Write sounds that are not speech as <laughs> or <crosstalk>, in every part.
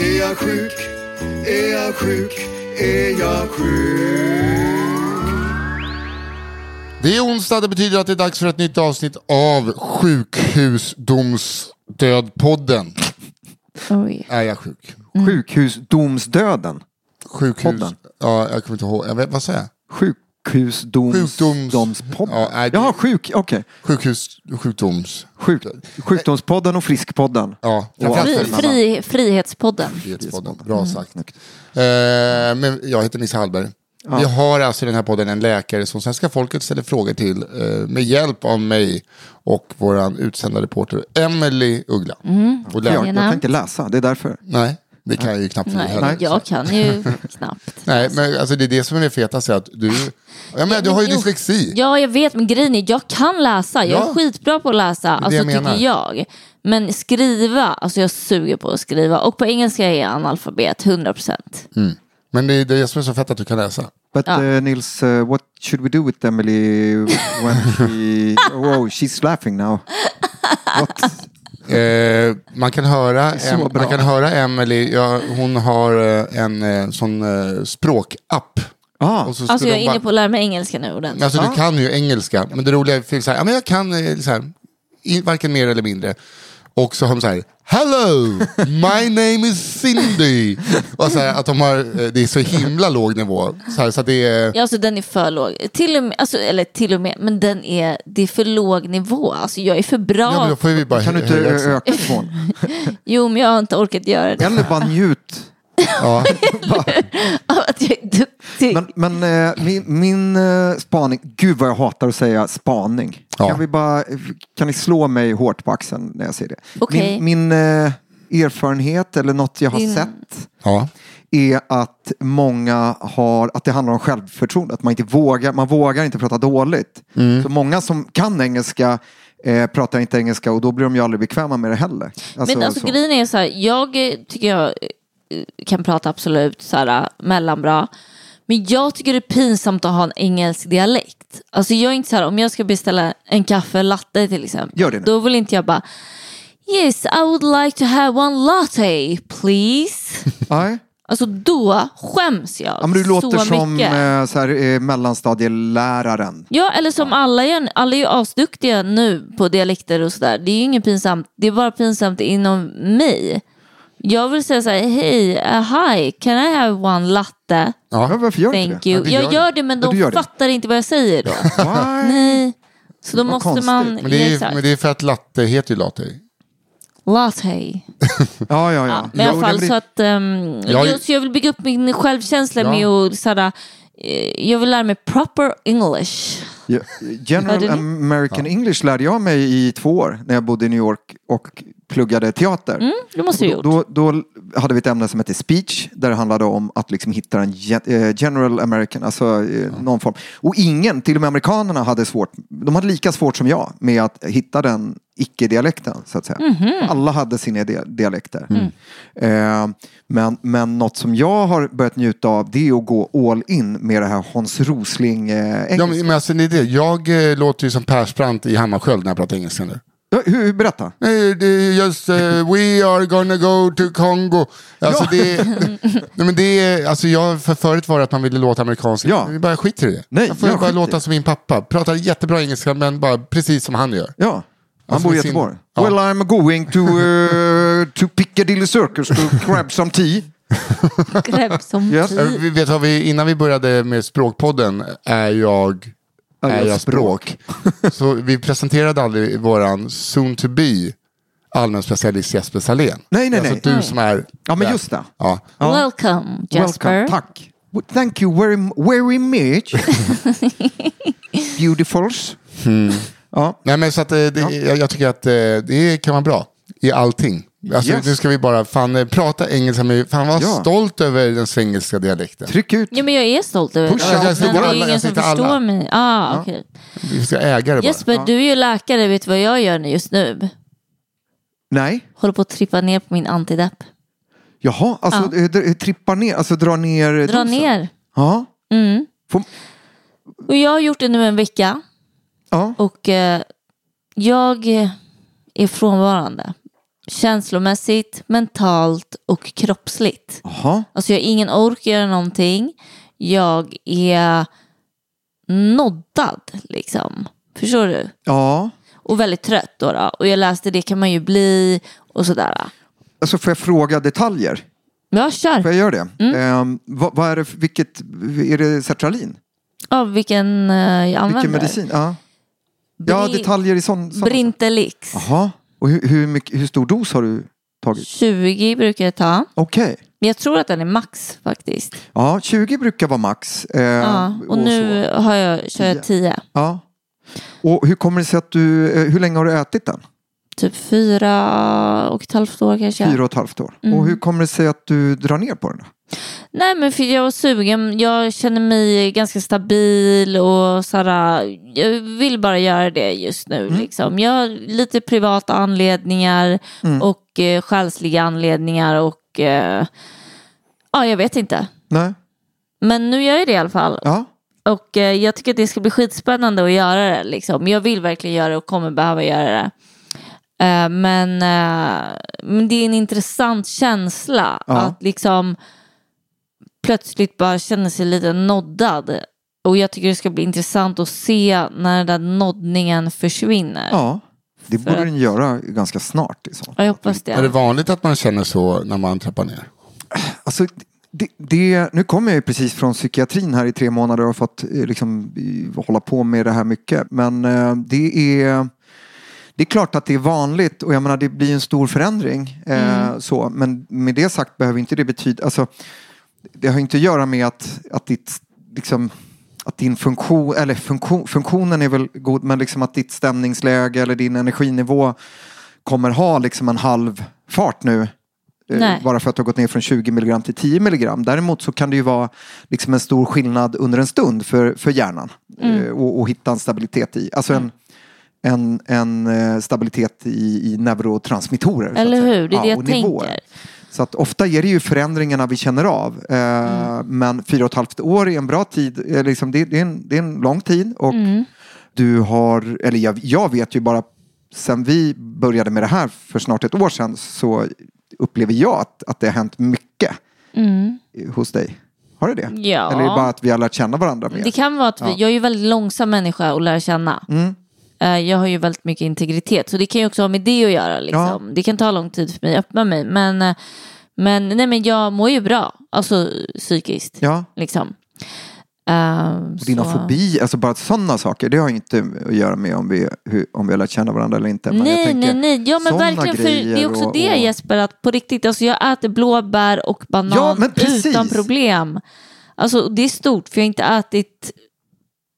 Är jag sjuk? Är jag sjuk? Är jag sjuk? Det är onsdag, det betyder att det är dags för ett nytt avsnitt av Sjukhusdomsdödpodden. Oj. Är jag sjuk? Sjukhusdomsdöden. Sjukhus... Podden. Ja, jag kommer inte ihåg. Jag vet, vad säger jag? Sjukhusdomspodden. Sjukdoms- Ja, nej, det- Jaha, sjuk, okej. Sjukhus... Sjukdoms... Sjuk, sjukdomspodden och friskpodden. Ja, Och framförallt Fri, fri, Frihetspodden. Frihetspodden. Bra sagt. Eh, men jag heter Nisse Hallberg. Vi har alltså i den här podden en läkare som svenska folket ställer frågor till eh, med hjälp av mig och våran utsända reporter Emily Uggla. Och Jag, lä- jag kan inte läsa, det är därför. Nej, det kan jag ju knappt Nej, heller. jag kan ju <laughs> knappt. Nej, men alltså det är det som är det fetaste, att du, ja, men, du har ju Jo, dyslexi. Ja, jag vet, men grejen är, jag kan läsa. Jag är Ja. skitbra på att läsa, det alltså, jag menar. tycker jag. Men skriva, alltså jag suger på att skriva. Och på engelska är jag analfabet, 100 procent. Men det är det som är så fett att du kan läsa. But Ja. uh, Nils, uh, what should we do with Emily when she... <laughs> Oh, she's laughing now. What? <laughs> Eh, man, kan höra, em, bra. man kan höra Emily, ja, hon har eh, en sån eh, språkapp. Ah, Och så Alltså jag är inne på att lära mig engelska nu ordentligt. Alltså du kan ju engelska, men det roliga är så här, ja, men jag kan eh, så här, varken mer eller mindre. Och så har de så här, Hello, my <laughs> name is Cindy. Och så här, att de har, eh, det är så himla låg nivå. Så, här, så att det är, Ja, alltså den är för låg. Till och med, alltså, eller till och med, men den är, det är för låg nivå. Alltså jag är för bra. ja men då får vi bara kan du inte öka nivån? <laughs> Jo, men jag har inte orkat göra det. Eller bara njut. Ja. <laughs> Av att jag är duktig. Men, men eh, min, min eh, spaning, gud vad jag hatar att säga spaning. Ja. Kan, vi bara, kan ni slå mig hårt på axeln när jag säger det? Okej. Min, min eh, erfarenhet eller något jag har Din- sett ja. är att många har, att det handlar om självförtroende. Att man inte vågar, man vågar inte prata dåligt. Mm. Så många som kan engelska eh, pratar inte engelska och då blir de ju aldrig bekväma med det heller. men alltså så. grejen är så här, jag eh, tycker jag eh, kan prata absolut så här mellanbra. Men jag tycker det är pinsamt att ha en engelsk dialekt. Alltså jag är inte så här, om jag ska beställa en kaffe latte till exempel. Gör det nu. Då vill inte jag bara Yes, I would like to have one latte please. <laughs> Nej. Alltså då skäms jag Ja, men du låter så som mycket. eh, så här, eh, mellanstadieläraren. Ja, eller som alla gör. Alla är ju asduktiga nu på dialekter och sådär. Det är ju inget pinsamt. Det är bara pinsamt inom mig. Jag vill säga så här, hej, uh, hi, can I have one latte? Ja, varför gör du inte Thank det? you. Ja, du jag gör det, men Ja, de du gör det. fattar inte vad jag säger då. <laughs> Nej. Så då måste konstigt. man Men, det är, men det är för att latte heter ju latte. latte. <laughs> Ja, ja, ja. Ja, men i alla fall så att um, Jag- så jag vill bygga upp min självkänsla Ja. med att såhär, eh, jag vill lära mig proper English. Ja, General? American English lärde jag mig i två år när jag bodde i New York och pluggade teater. Mm, det måste då, då, då hade vi ett ämne som hette speech där det handlade om att liksom hitta en eh, general american, alltså eh, någon form. Och ingen, till och med amerikanerna hade svårt, de hade lika svårt som jag med att hitta den icke-dialekten så att säga. Mhm. Alla hade sina dia- dialekter. Mm. Eh, men, men något som jag har börjat njuta av det är att gå all in med det här Hans Rosling eh, Ja, engelska. men, men alltså, det är det. Jag eh, låter ju som Persbrandt i Hammarskjöld när jag pratar engelska nu. Ja, hur, hur, berätta. Det är Just, eh, we are gonna go to Congo. Alltså, det, är, <laughs> nej, men det är, alltså jag, för förut var det att man ville låta amerikansk. Ja. Jag bara skiter i det. Nej, jag får jag bara låta det. som min pappa. Pratar jättebra engelska men bara precis som han gör. Ja. Han Alltså bor i med sin- Göteborg. Ja. Well I'm going to, uh, to Piccadilly Circus to grab some tea. Grepp som Yes. Eh, Vi vet vad vi, innan vi började med Språkpodden är jag, Är jag språk. Så vi presenterade aldrig våran soon to be allmänspecialist Jesper Salén. Nej, nej, alltså nej. du som är... Ja men just det. Ja. Welcome Jasper. Welcome. Tack. Thank you very, very much. <laughs> Beautifuls. Ja. Nej men så att eh, det, jag, jag tycker att eh, det kan vara bra i allting. Alltså, Yes. Nu ska vi bara fan eh, prata engelska med, fan var Ja. stolt över den svengelska dialekten. Tryck ut. Ja men jag är stolt över Push det. out. Men det är alla, ingen som förstår alla. mig. Ah, okej. Vi ska äga det bara. Jesper, du är ju läkare. Vet du vad jag gör nu just nu? Nej. Håller på att trippa ner på min antidepp. Jaha, alltså eh, dr- trippar ner, alltså dra ner Dra dosen. ner. Ja. Mm. Får, Och jag har gjort det nu en vecka. ja. Och eh, jag är frånvarande. Känslomässigt, mentalt och kroppsligt. Jaha. Alltså jag har ingen ork att göra någonting. Jag är noddad liksom. Förstår du? Ja. Och väldigt trött då, då. Och jag läste det kan man ju bli och sådär. Alltså får jag fråga detaljer? Ja, kör. Får jag göra det? Mm. Ehm, vad, vad är det, vilket, är det sertralin? Ja, vilken eh, jag använder. Vilken medicin? Ja, ja detaljer i sån. sån. Brintelix. Jaha. Och hur, hur, mycket, hur stor dos har du tagit? 20 brukar jag ta. Okej. Men jag tror att den är max faktiskt. Ja, 20 brukar vara max. Eh, Ja, och nu så. har jag, kör jag 10. Ja. Och hur kommer det sig att du, eh, hur länge har du ätit den? Typ fyra och ett halvt år kanske. Fyra och ett halvt år. Mm. Och hur kommer det sig att du drar ner på den? Nej men för jag var sugen. Jag känner mig ganska stabil och sådär. Jag vill bara göra det just nu. Mm. Liksom. Jag har lite privata anledningar och eh, själsliga anledningar och eh, ja, jag vet inte. Nej? Men nu gör jag det i alla fall. Ja. Och eh, jag tycker att det ska bli skitspännande att göra det. Liksom. Jag vill verkligen göra det och kommer behöva göra det. Eh, men, eh, men det är en intressant känsla Ja. att liksom plötsligt bara känna sig lite noddad. Och jag tycker det ska bli intressant att se när den där noddningen försvinner. ja. Det borde den göra ganska snart. I så. Jag hoppas det. Är det vanligt att man känner så när man trappar ner? Alltså, det, det, nu kommer jag ju precis från psykiatrin här i tre månader och har fått eh, liksom, eh, hålla på med det här mycket. Men eh, det är det är klart att det är vanligt och jag menar det blir en stor förändring. Eh, så, men med det sagt behöver inte det betyda, alltså, det har inte att göra med att, att ditt, liksom, att din funktion, eller funktion, funktionen är väl god, men liksom att ditt stämningsläge eller din energinivå kommer ha liksom en halv fart nu. eh, Nej. Bara för att du har gått ner från 20 milligram till 10 milligram. Däremot så kan det ju vara liksom en stor skillnad under en stund för, för hjärnan. Mm. eh, Och, och hitta en stabilitet i. Alltså en, en, en eh, stabilitet i, i neurotransmittorer. Eller hur? Det är det jag och nivåer. tänker. Så att ofta är det ju förändringarna vi känner av. Eh, Mm. Men fyra och ett halvt år är en bra tid. Eh, liksom, det, det, är en, det är en lång tid. Och Mm. du har, eller jag, jag vet ju bara sen vi började med det här för snart ett år sedan så upplever jag att, att det har hänt mycket hos dig. Har det det? Mm. Ja. Eller är det bara att vi har lärt känna varandra mer? Det kan vara att vi, jag är ju väldigt långsam människa att lära känna. Mm. Eh, Jag har ju väldigt mycket integritet, så det kan ju också ha med det att göra. Liksom. Det kan ta lång tid för mig att öppna mig, men, eh, men, nej, men jag mår ju bra, alltså psykiskt. Ja. Liksom. Och dina så- fobi, alltså bara sådana saker, det har inte att göra med om vi, hur, om vi har lärt känna varandra eller inte. Men Nej, tänker, nej, nej. Ja, men verkligen. För det är också och- det och- Jesper, att på riktigt, alltså jag äter blåbär och banan Ja, utan problem. Alltså det är stort, för jag har inte ätit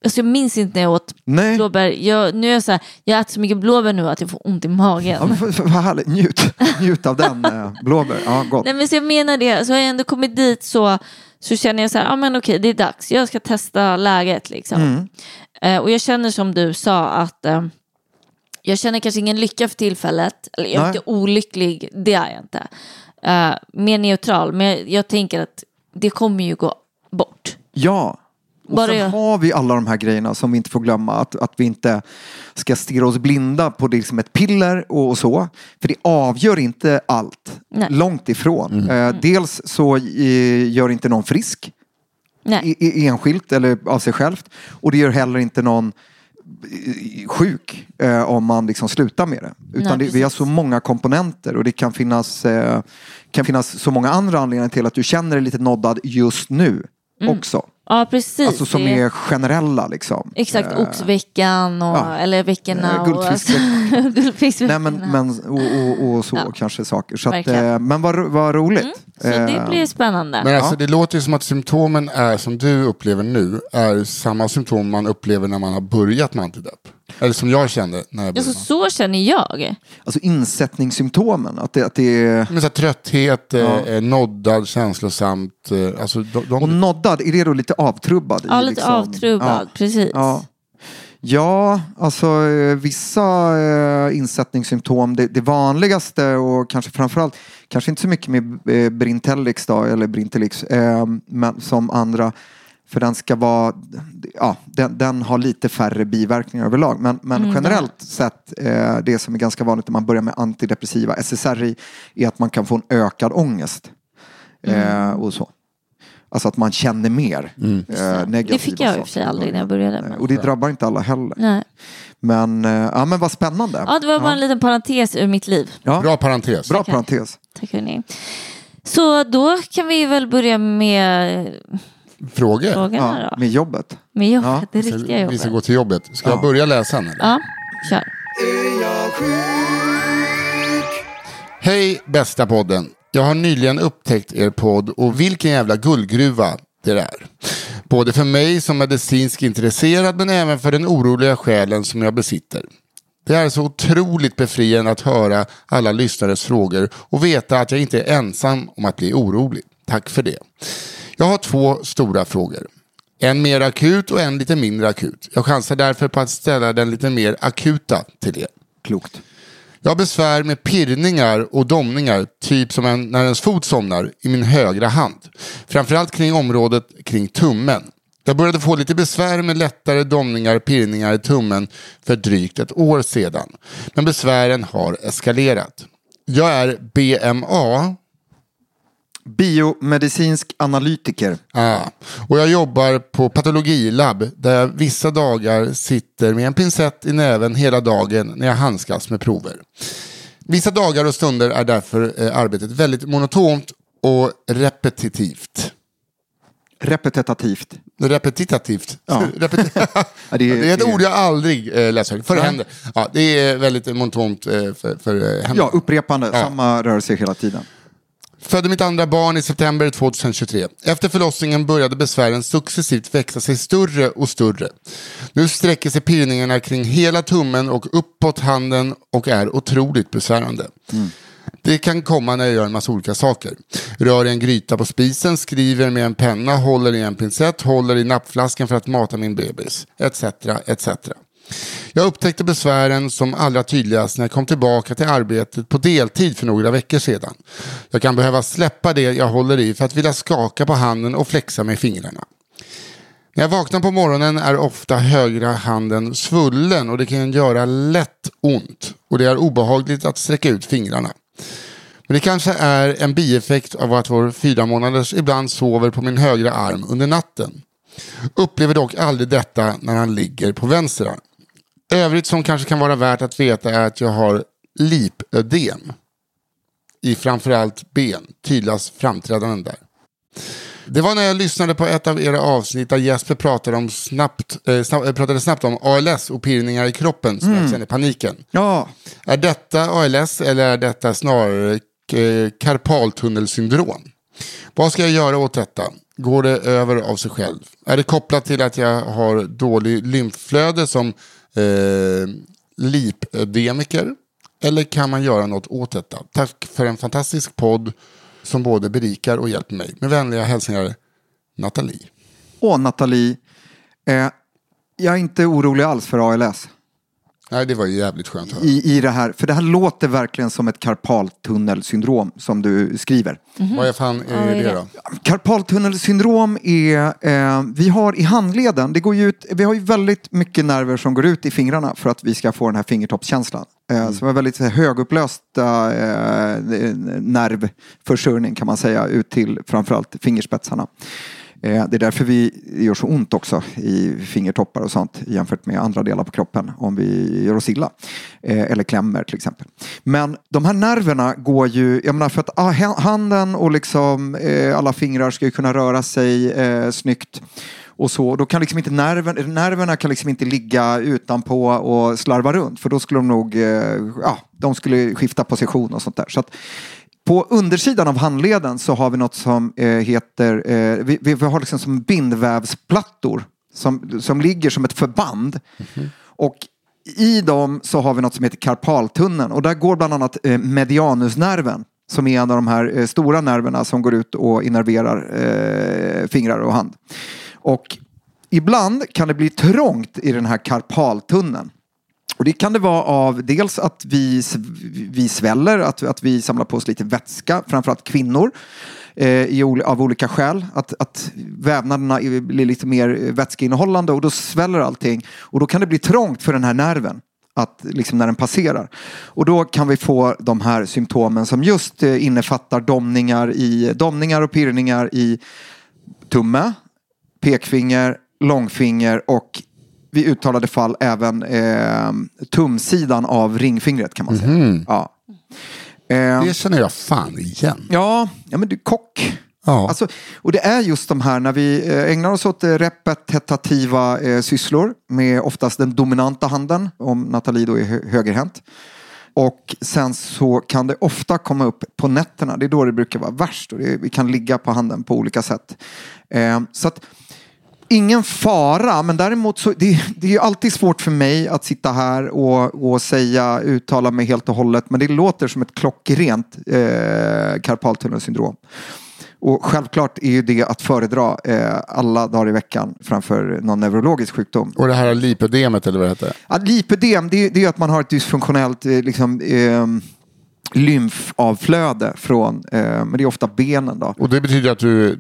Alltså jag minns inte när jag åt Nej. blåbär. Jag, nu är jag så här, jag äter så mycket blåbär nu att jag får ont i magen. Ja, men Vad härligt, njut, njut av den eh, blåbär. Ja, gott. Nej men så jag menar det, så har jag ändå kommit dit så, så känner jag så här, ja men okej det är dags, jag ska testa läget liksom. Mm. Eh, och jag känner som du sa att eh, jag känner kanske ingen lycka för tillfället, eller jag är Nej. inte olycklig, det är jag inte. Eh, mer neutral, men jag, jag tänker att det kommer ju gå bort. Ja. Och Bara sen jag- har vi alla de här grejerna som vi inte får glömma. Att, att vi inte ska stirra oss blinda på det som ett piller och, och så. För det avgör inte allt. Nej. Långt ifrån. Eh, dels så eh, gör inte någon frisk Nej. i, i, enskilt eller av sig självt. Och det gör heller inte någon eh, sjuk eh, om man liksom slutar med det. Utan Nej, det, vi har så många komponenter och det kan finnas, eh, kan finnas så många andra anledningar till att du känner dig lite noddad just nu också. Ja precis. Alltså som det- är generella liksom. Exakt, Eh, oxveckan och, ja. eller veckorna. Eh, och, alltså, <laughs> guldfiskveckorna. Nej men, men och, och, och så Ja. kanske saker. Så att. Mm. eh, men vad, vad roligt. Så det blir spännande. Men alltså, det låter ju som att symptomen är som du upplever nu är samma symptom man upplever när man har börjat med antidepp. Eller som jag kände när jag började. Alltså, så känner jag. Alltså insättningssymptomen. Att det, att det är... Men så här, trötthet, eh, noddad, känslosamt. Eh, alltså, de, de, Och noddad, är det då lite avtrubbad? i Ja, lite liksom- avtrubbad, Ja. precis. Ja. Ja, alltså eh, vissa eh, insättningssymptom, det, det vanligaste och kanske framförallt, kanske inte så mycket med eh, Brintellix då, eller Brintelix, eh, men som andra, för den ska vara, ja, den, den har lite färre biverkningar överlag. Men, men Mm, generellt sett, eh, det som är ganska vanligt när man börjar med antidepressiva, SSRI, är att man kan få en ökad ångest. Eh, Mm. och så. Alltså att man känner mer eh, negativa Det fick jag i och för sig aldrig när jag började. Men... Och det drabbar inte alla heller. Nej. Men, eh, ja, men vad spännande. Ja, det var bara en liten parentes ur mitt liv. Ja, Bra parentes. bra Tackar. parentes. Tack hörni. Så då kan vi väl börja med Frågor? frågorna då. med jobbet. Med jobbet, Ja, det riktiga Vi ska jobbet. gå till jobbet. Ska jag börja läsa? Eller? Ja, kör. Hej bästa podden. Jag har nyligen upptäckt er podd och vilken jävla guldgruva det är. Både för mig som medicinsk intresserad men även för den oroliga själen som jag besitter. Det är så otroligt befriande att höra alla lyssnares frågor och veta att jag inte är ensam om att bli orolig. Tack för det. Jag har två stora frågor. En mer akut och en lite mindre akut. Jag chansar därför på att ställa den lite mer akuta till er. Klokt. Jag har besvär med pirrningar och domningar, typ som en, när ens fot somnar, i min högra hand. Framförallt kring området kring tummen. Jag började få lite besvär med lättare domningar och pirrningar i tummen för drygt ett år sedan. Men besvären har eskalerat. Jag är BMA, Biomedicinsk analytiker. Ah. Och jag jobbar på patologilabb där jag vissa dagar sitter med en pincett i näven hela dagen när jag handskas med prover. Vissa dagar och stunder är därför eh, arbetet väldigt monotont och repetitivt. Repetitivt. Repetitivt. Ja. <laughs> Repeti- Ja, <laughs> det, är, ett det- ord jag aldrig eh, läser högt. För Nej. händer. Ja, det är väldigt monotont eh, för, för eh, händer. Ja, upprepande. Ja. Samma rörelse hela tiden. Födde mitt andra barn i september 2023. Efter förlossningen började besvären successivt växa sig större och större. Nu sträcker sig pirrningarna kring hela tummen och uppåt handen och är otroligt besvärande. Det kan komma när jag gör en massa olika saker. Rör i en gryta på spisen, skriver med en penna, håller i en pincett, håller i nappflaskan för att mata min bebis, etc. etc. Jag upptäckte besvären som allra tydligast när jag kom tillbaka till arbetet på deltid för några veckor sedan. Jag kan behöva släppa det jag håller i för att vilja skaka på handen och flexa med fingrarna. När jag vaknar på morgonen är ofta högra handen svullen och det kan göra lätt ont och det är obehagligt att sträcka ut fingrarna. Men det kanske är en bieffekt av att vår fyra månaders ibland sover på min högra arm under natten. Upplever dock aldrig detta när han ligger på vänster arm. Övrigt som kanske kan vara värt att veta är att jag har lipödem i framförallt ben, tydligast framträdanden där. Det var när jag lyssnade på ett av era avsnitt där Jesper pratade, om snabbt, eh, snabb, eh, pratade snabbt om ALS och pirrningar i kroppen som jag känner paniken. Ja, Är detta ALS eller är detta snarare eh, karpaltunnelsyndrom? Vad ska jag göra åt detta? går det över av sig själv? Är det kopplat till att jag har dålig lymfflöde som eh, lipödemiker? Eller kan man göra något åt detta? Tack för en fantastisk podd som både berikar och hjälper mig. Med vänliga hälsningar, Nathalie. Åh, Nathalie, eh, jag är inte orolig alls för ALS. Nej, det var ju jävligt skönt att höra. I, I det här, för det här låter verkligen som ett karpaltunnelsyndrom som du skriver. Vad är fan är är det då? Karpaltunnelsyndrom är, eh, vi har i handleden, det går ju ut, vi har ju väldigt mycket nerver som går ut i fingrarna för att vi ska få den här fingertoppskänslan. Eh, Så vi har väldigt så här, högupplösta eh, nervförsörjning kan man säga ut till framförallt fingerspetsarna. Eh, Det är därför vi gör så ont också i fingertoppar och sånt jämfört med andra delar på kroppen om vi gör oss illa. Eh, Eller klämmer till exempel. Men de här nerverna går ju, jag menar för att ah, handen och liksom eh, alla fingrar ska ju kunna röra sig eh, snyggt. Och så, då kan liksom inte nerven, nerverna kan liksom inte ligga utanpå och slarva runt för då skulle de nog, eh, ja, de skulle skifta position och sånt där. Så att, på undersidan av handleden så har vi något som eh, heter, eh, vi, vi, har liksom som bindvävsplattor som, som ligger som ett förband. Och i dem så har vi något som heter karpaltunneln och där går bland annat eh, medianusnerven som är en av de här stora nerverna som går ut och innerverar eh, fingrar och hand. Och ibland kan det bli trångt i den här karpaltunneln. Och det kan det vara av dels att vi, vi sväller, att, att vi samlar på oss lite vätska, framförallt kvinnor. Eh, I, av olika skäl. Att, att vävnaderna blir lite mer vätskeinnehållande och då sväller allting. Och då kan det bli trångt för den här nerven. Att, liksom när den passerar. Och då kan vi få de här symptomen som just eh, innefattar domningar, i, domningar och pirrningar i tumme, pekfinger, långfinger och vid uttalade fall även eh, tumsidan av ringfingret kan man säga. Ja. Eh, Det känner jag fan igen. ja, ja, men du kock. Ja. Alltså, och det är just de här när vi eh, ägnar oss åt eh, repetitiva eh, sysslor med oftast den dominanta handen, om Nathalie då är hö- högerhänt. Och sen så kan det ofta komma upp på nätterna, det är då det brukar vara värst och det, vi kan ligga på handen på olika sätt. Eh, så att Ingen fara, men däremot så det, det är ju alltid svårt för mig att sitta här och, och säga, uttala mig helt och hållet, men det låter som ett klockrent eh, karpaltunnelsyndrom. Och självklart är ju det att föredra eh, alla dagar i veckan framför någon neurologisk sjukdom. Och det här lipödemet eller vad det heter. Ja, lipödem, det, det är ju att man har ett dysfunktionellt eh, liksom, eh, lymfavflöde från, eh, men det är ofta benen då. Och det betyder att du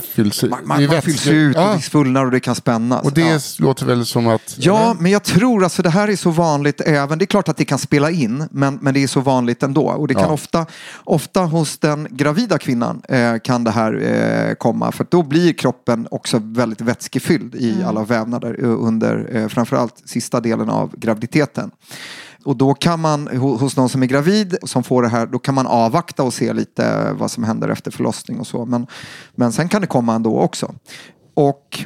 fylls, Man, det är man, man vätske- fylls ut och ja. det svullnar och det kan spännas. Och det Ja. låter väl som att... Ja, men jag tror alltså det här är så vanligt även, det är klart att det kan spela in, men, men det är så vanligt ändå. Och det kan Ja. ofta, ofta hos den gravida kvinnan eh, kan det här eh, komma, för då blir kroppen också väldigt vätskefylld i alla vävnader eh, under eh, framförallt sista delen av graviditeten. Och då kan man, hos någon som är gravid som får det här, då kan man avvakta och se lite eh, vad som händer efter förlossning och så. Men, men sen kan det komma ändå också. Och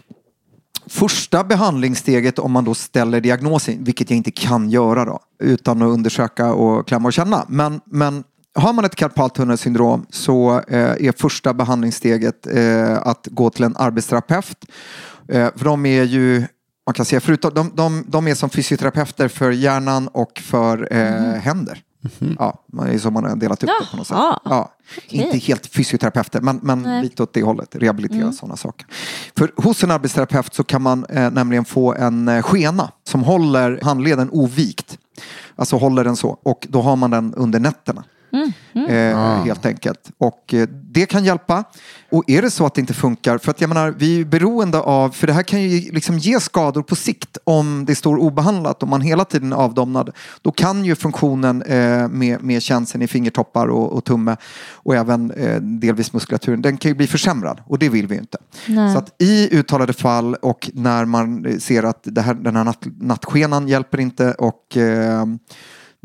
Första behandlingssteget om man då ställer diagnosen, vilket jag inte kan göra då, utan att undersöka och klämma och känna. Men, men har man ett karpaltunnelsyndrom så eh, är första behandlingssteget eh, att gå till en arbetsterapeut. För de är ju, man kan säga, förutom, de, de, de är som fysioterapeuter för hjärnan och för eh, händer. Ja, man är som man har delat upp det på något sätt. Jaha. Ja, Okej. Inte helt fysioterapeuter, men, men Nej. lite åt det hållet. Rehabilitera sådana saker. För hos en arbetsterapeut så kan man eh, nämligen få en eh, skena som håller handleden ovikt. Alltså håller den så. Och då har man den under nätterna. Eh, Helt enkelt. Och eh, det kan hjälpa. Och är det så att det inte funkar, för att jag menar, vi är beroende av, för det här kan ju liksom ge skador på sikt om det står obehandlat, om man hela tiden är avdomnad. Då kan ju funktionen eh, med, med känseln i fingertoppar och, och tumme och även eh, delvis muskulaturen, den kan ju bli försämrad och det vill vi ju inte. Nej. Så att i uttalade fall och när man ser att det här, den här natt, nattskenan hjälper inte och eh,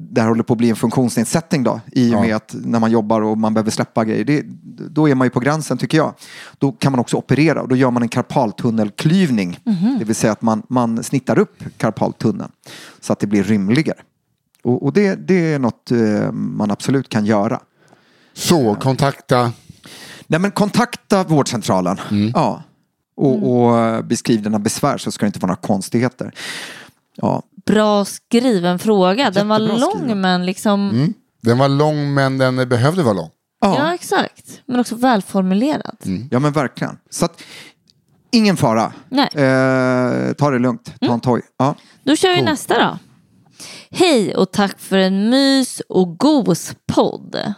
det här håller på att bli en funktionsnedsättning då i och med att när man jobbar och man behöver släppa grejer. Det, då är man ju på gränsen tycker jag. Då kan man också operera och då gör man en karpaltunnelklyvning. Det vill säga att man, man snittar upp karpaltunneln så att det blir rymligare. Och, och det, det är något eh, man absolut kan göra. Så, kontakta... Nej, men kontakta vårdcentralen. Mm. Ja. Och, och beskriv dina besvär så ska det inte vara några konstigheter. Ja, Bra skriven fråga. Den var lång skriven. men liksom... Mm. Den var lång men den behövde vara lång. Ja. ja, exakt. Men också välformulerad. ja men verkligen. Så att, ingen fara. Nej. Eh, ta det lugnt. Ta en toj. Ja. Då kör vi nästa då. Hej och tack för en mys och gos podd.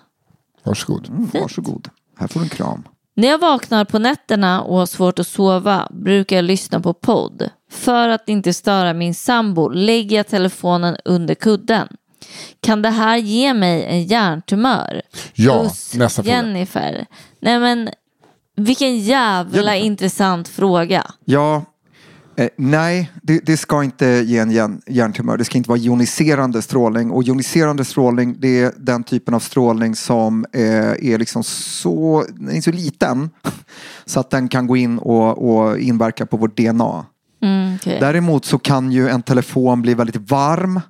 Varsågod. Mm, varsågod. Här får du en kram. När jag vaknar på nätterna och har svårt att sova brukar jag lyssna på podd. För att inte störa min sambo lägger jag telefonen under kudden. Kan det här ge mig en hjärntumör? Ja, Puss, nästa fråga. Jennifer. Nej men, vilken jävla Jennifer. intressant fråga. Ja, eh, nej, det, det ska inte ge en hjärn, hjärntumör. Det ska inte vara joniserande strålning. Och joniserande strålning, det är den typen av strålning som eh, är liksom så, är så liten <laughs> så att den kan gå in och, och inverka på vårt DNA. Mm, okej. Däremot så kan ju en telefon bli väldigt varm.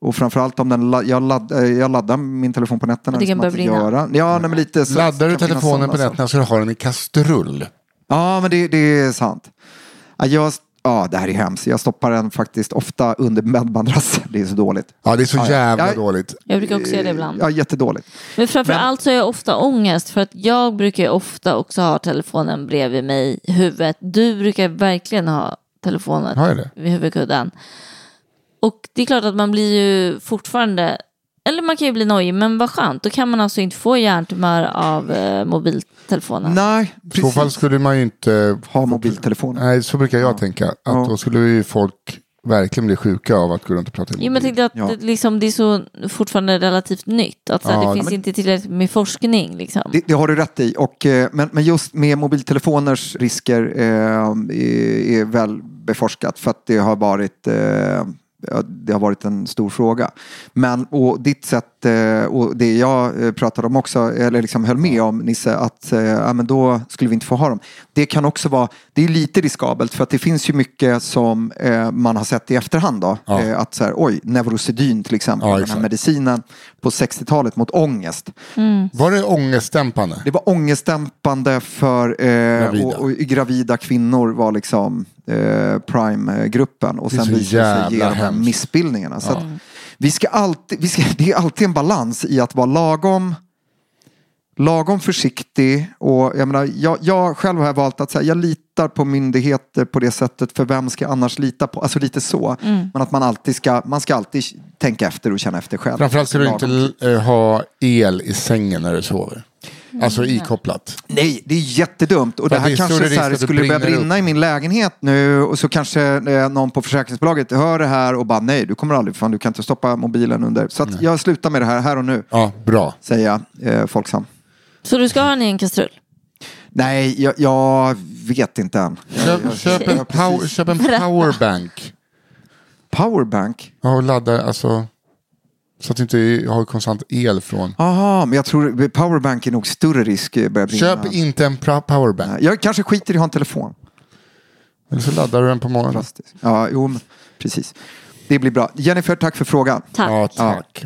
Och framförallt om den, jag, ladd, eh, jag laddar min telefon på nätterna. Det kan liksom börja brinna. Göra. Ja, nej, men lite så, Laddar du telefonen på nätterna så du har den i kastrull. Ja, men det, det är sant. Ja, Jag, ja, det här är hemskt. Jag stoppar den faktiskt ofta under bäddmadrassen. Det är så dåligt. Ja, det är så jävla Ja. dåligt. Jag brukar också göra det ibland. Ja, jättedåligt. Men framför Men- allt så har jag ofta ångest för att jag brukar ofta också ha telefonen bredvid mig i huvudet. Du brukar verkligen ha telefonen Har jag det? vid huvudkudden. Och det är klart att man blir ju fortfarande, eller man kan ju bli nojig, men vad skönt. Då kan man alltså inte få hjärntumör av eh, mobiltelefonen. Nej, I så fall precis. skulle man ju inte... Ha mobiltelefonen. Nej, så brukar jag tänka. Att Ja. då skulle ju folk verkligen bli sjuka av att gå runt och prata i Jo, men jag mobil. tänkte att Ja. det, liksom, det är så fortfarande relativt nytt. Att så här, Ja, det finns men- inte tillräckligt med forskning. Liksom. Det, det har du rätt i. Och, eh, men, men just med mobiltelefoners risker eh, är, är väl beforskat för att det har varit eh, det har varit en stor fråga. Men och ditt sätt eh, och det jag eh, pratade om också, eller liksom höll med om Nisse, att eh, ja, men då skulle vi inte få ha dem. Det kan också vara, det är lite riskabelt för att det finns ju mycket som eh, man har sett i efterhand då. Ja. Eh, att så här, oj, Neurosedyn till exempel, Ja, den här medicinen på 60-talet mot ångest. Var det ångestdämpande? Det var ångestdämpande för eh, Gravida. Och, och gravida kvinnor var liksom eh, prime-gruppen och sen visade det sig ge de här missbildningarna. Så att vi ska alltid, vi ska, <laughs> det är alltid en balans i att vara lagom lagom försiktig och jag menar, jag, jag själv har valt att säga, jag litar på myndigheter på det sättet för vem ska jag annars lita på? Alltså lite så. Men att man alltid ska, man ska alltid tänka efter och känna efter själv. Framförallt ska du inte eh, ha el i sängen när du sover. Alltså ikopplat. Nej, det är jättedumt. Och För det det här är kanske så här, det skulle börja brinna i min lägenhet nu och så kanske eh, någon på försäkringsbolaget hör det här och bara nej, du kommer aldrig, fan du kan inte stoppa mobilen under. Så att jag slutar med det här, här och nu, Ja, bra. säger jag, eh, Folksam. Så du ska ha den i en kastrull? Nej, jag, jag vet inte än. Köp, köp, en, power, köp en powerbank. Powerbank? Ja, och ladda, alltså. Så att du inte har konstant el från. Jaha, men jag tror powerbank är nog större risk eh. Köp inte en powerbank. Jag kanske skiter i att ha en telefon. Eller så laddar du den på morgonen. Drastiskt. Ja, jo, men, precis. Det blir bra. Jennifer, tack för frågan. Tack. Ja, tack.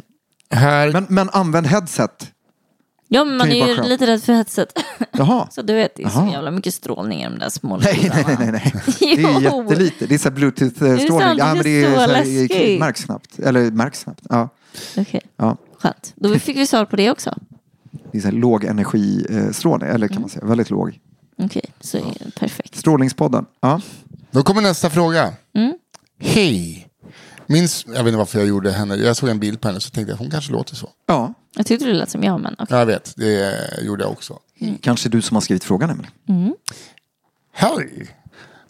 Här, Men, men använd headset. Ja, men man är ju lite rädd för headset. Jaha. <laughs> Så du vet, det är så Jaha. jävla mycket strålning i de där små <laughs> Nej, nej, nej, nej. Det är <laughs> jättelite. Det är så här Det är bluetooth-strålning. Ja, men det är så så här, läskigt. märks snabbt. Eller märks snabbt. Ja, Okej, ja. skönt. Då fick vi svar på det också. Det är så här låg energistrålning. Eller kan man säga, väldigt låg. Okej, så är det perfekt. Strålningspodden. Ja. då kommer nästa fråga. Mm. Hej. Min, jag vet inte varför jag gjorde henne. Jag såg en bild på henne så tänkte jag hon kanske låter så. ja, Jag tyckte det lät som jag, men okej. Jag vet, det gjorde jag också. kanske du som har skrivit frågan nämligen. Hej!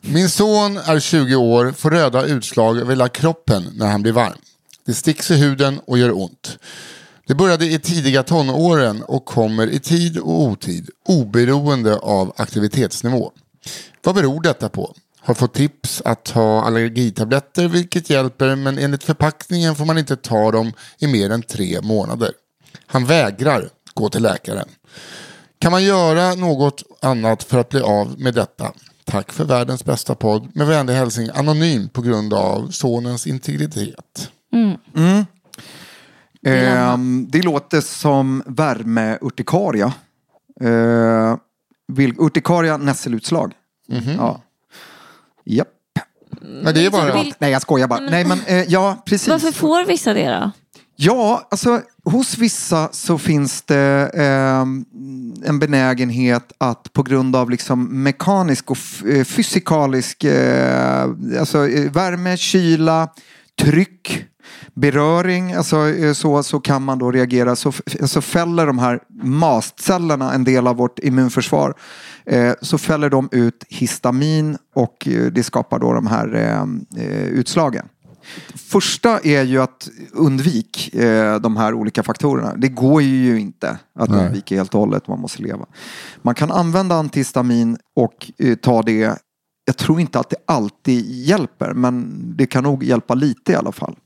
Min son är 20 år, får röda utslag över hela kroppen när han blir varm. Det sticks i huden och gör ont. Det började i tidiga tonåren och kommer i tid och otid, oberoende av aktivitetsnivå. Vad beror detta på? Har fått tips att ta allergitabletter vilket hjälper men enligt förpackningen får man inte ta dem i mer än tre månader. Han vägrar gå till läkaren. Kan man göra något annat för att bli av med detta? Tack för världens bästa podd. Med vänlig hälsning anonym på grund av sonens integritet. Ehm, det låter som värmeurtikaria. Eh, vil- urtikaria nässelutslag. Ja. Japp. Men det är bara... Vil- Nej, jag skojar bara. Nej, men eh, ja, precis. Varför får vissa det då? Ja, alltså hos vissa så finns det eh, en benägenhet att på grund av liksom mekanisk och eh, fysikalisk, eh, alltså eh, värme, kyla, tryck, beröring, alltså eh, så, så kan man då reagera. Så, så fäller de här mastcellerna en del av vårt immunförsvar. Eh, så fäller de ut histamin och eh, det skapar då de här eh, eh, utslagen. Första är ju att undvik eh, de här olika faktorerna. Det går ju inte att Nej. undvika helt och hållet. Man måste leva. Man kan använda antihistamin och eh, ta det. Jag tror inte att det alltid hjälper, men det kan nog hjälpa lite i alla fall.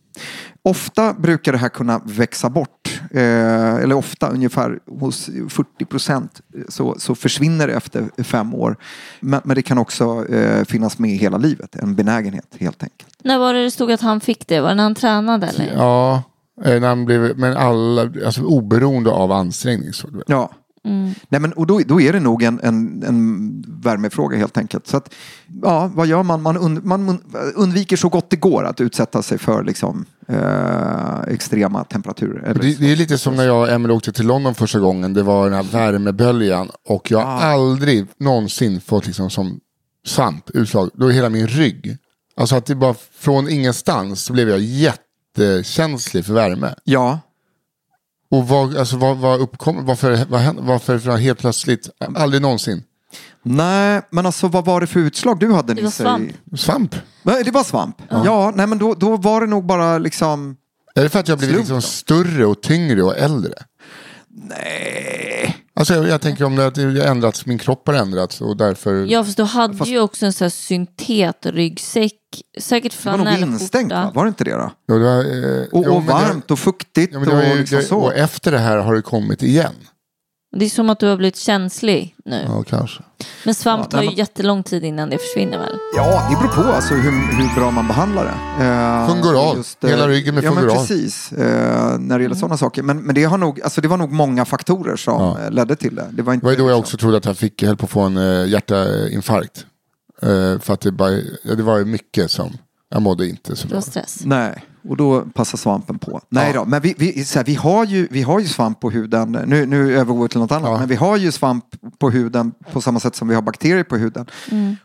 Ofta brukar det här kunna växa bort. Eh, eller ofta, ungefär hos 40 procent så, så försvinner det efter fem år. Men, men det kan också eh, finnas med hela livet. En benägenhet helt enkelt. När var det det stod att han fick det? Var det när han tränade eller? Ja, eh, när han blev, men alla, alltså oberoende av ansträngning. Så, du Ja. Nej, men, och då, då är det nog en, en, en värmefråga helt enkelt. Så att, ja, vad gör man? Man, und, man undviker så gott det går att utsätta sig för liksom, eh, extrema temperaturer. Eller Det, det är lite som när jag och Emelie åkte till London första gången. Det var den här värmeböljan. Och jag har aldrig någonsin fått liksom som svamputslag. Då är hela min rygg. Alltså att det bara från ingenstans så blev jag jättekänslig för värme. Ja, Och vad, alltså, vad, vad uppkom, varför, vad varför helt plötsligt, aldrig någonsin. nej, men alltså vad var det för utslag du hade Det var svamp. Svamp? Nej, det var svamp. Ja, nej men då, då var det nog bara liksom... Är det för att jag blivit liksom större och tyngre och äldre? Nej. Alltså jag, jag tänker om det att det har ändrats, min kropp har ändrats och därför... Ja, fast du hade ju också en sån här syntetryggsäck. Säkert Det var nog flanellskjorta. instängt va? Var det inte det då? Ja, det var, eh, Och, jo, och det- varmt och fuktigt Ja, det var ju, och liksom det, så. och efter det här har det kommit igen. Det är som att du har blivit känslig nu. Ja, kanske. Men svamp Ja, tar nej, ju jättelång tid innan det försvinner väl? Ja, det beror på alltså hur, hur bra man behandlar det. Eh, Fungoral. eh, Hela ryggen med ja, men precis. Eh, när det gäller sådana saker. Men, men det, har nog, alltså, det var nog många faktorer som Ja. eh, ledde till det. Det var, inte, Det var då jag liksom- också trodde att jag fick, höll på att få en uh, hjärtainfarkt. Eh, för att det, bara, ja, det var ju mycket som, jag mådde inte så Det bra. var stress. Nej, och då passar svampen på. Nej då, men vi, vi, så här, vi, har ju, vi har ju svamp på huden. Nu, nu övergår vi till något annat. Ja. Men vi har ju svamp på huden på samma sätt som vi har bakterier på huden.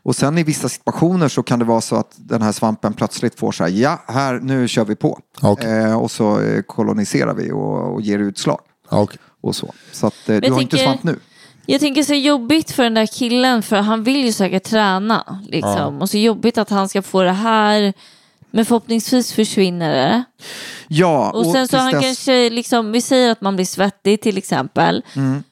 Och sen i vissa situationer så kan det vara så att den här svampen plötsligt får så här, ja, här, nu kör vi på. Okej. Eh, och så eh, koloniserar vi och, och ger utslag. Ja, okej. Och så. Så att, eh, du har inte tänker- svamp nu. Jag tänker så jobbigt för den där killen för han vill ju säkert träna. Liksom. Och så jobbigt att han ska få det här. Men förhoppningsvis försvinner det. Ja, Och sen så han dess- kanske, liksom, vi säger att man blir svettig till exempel. Mm.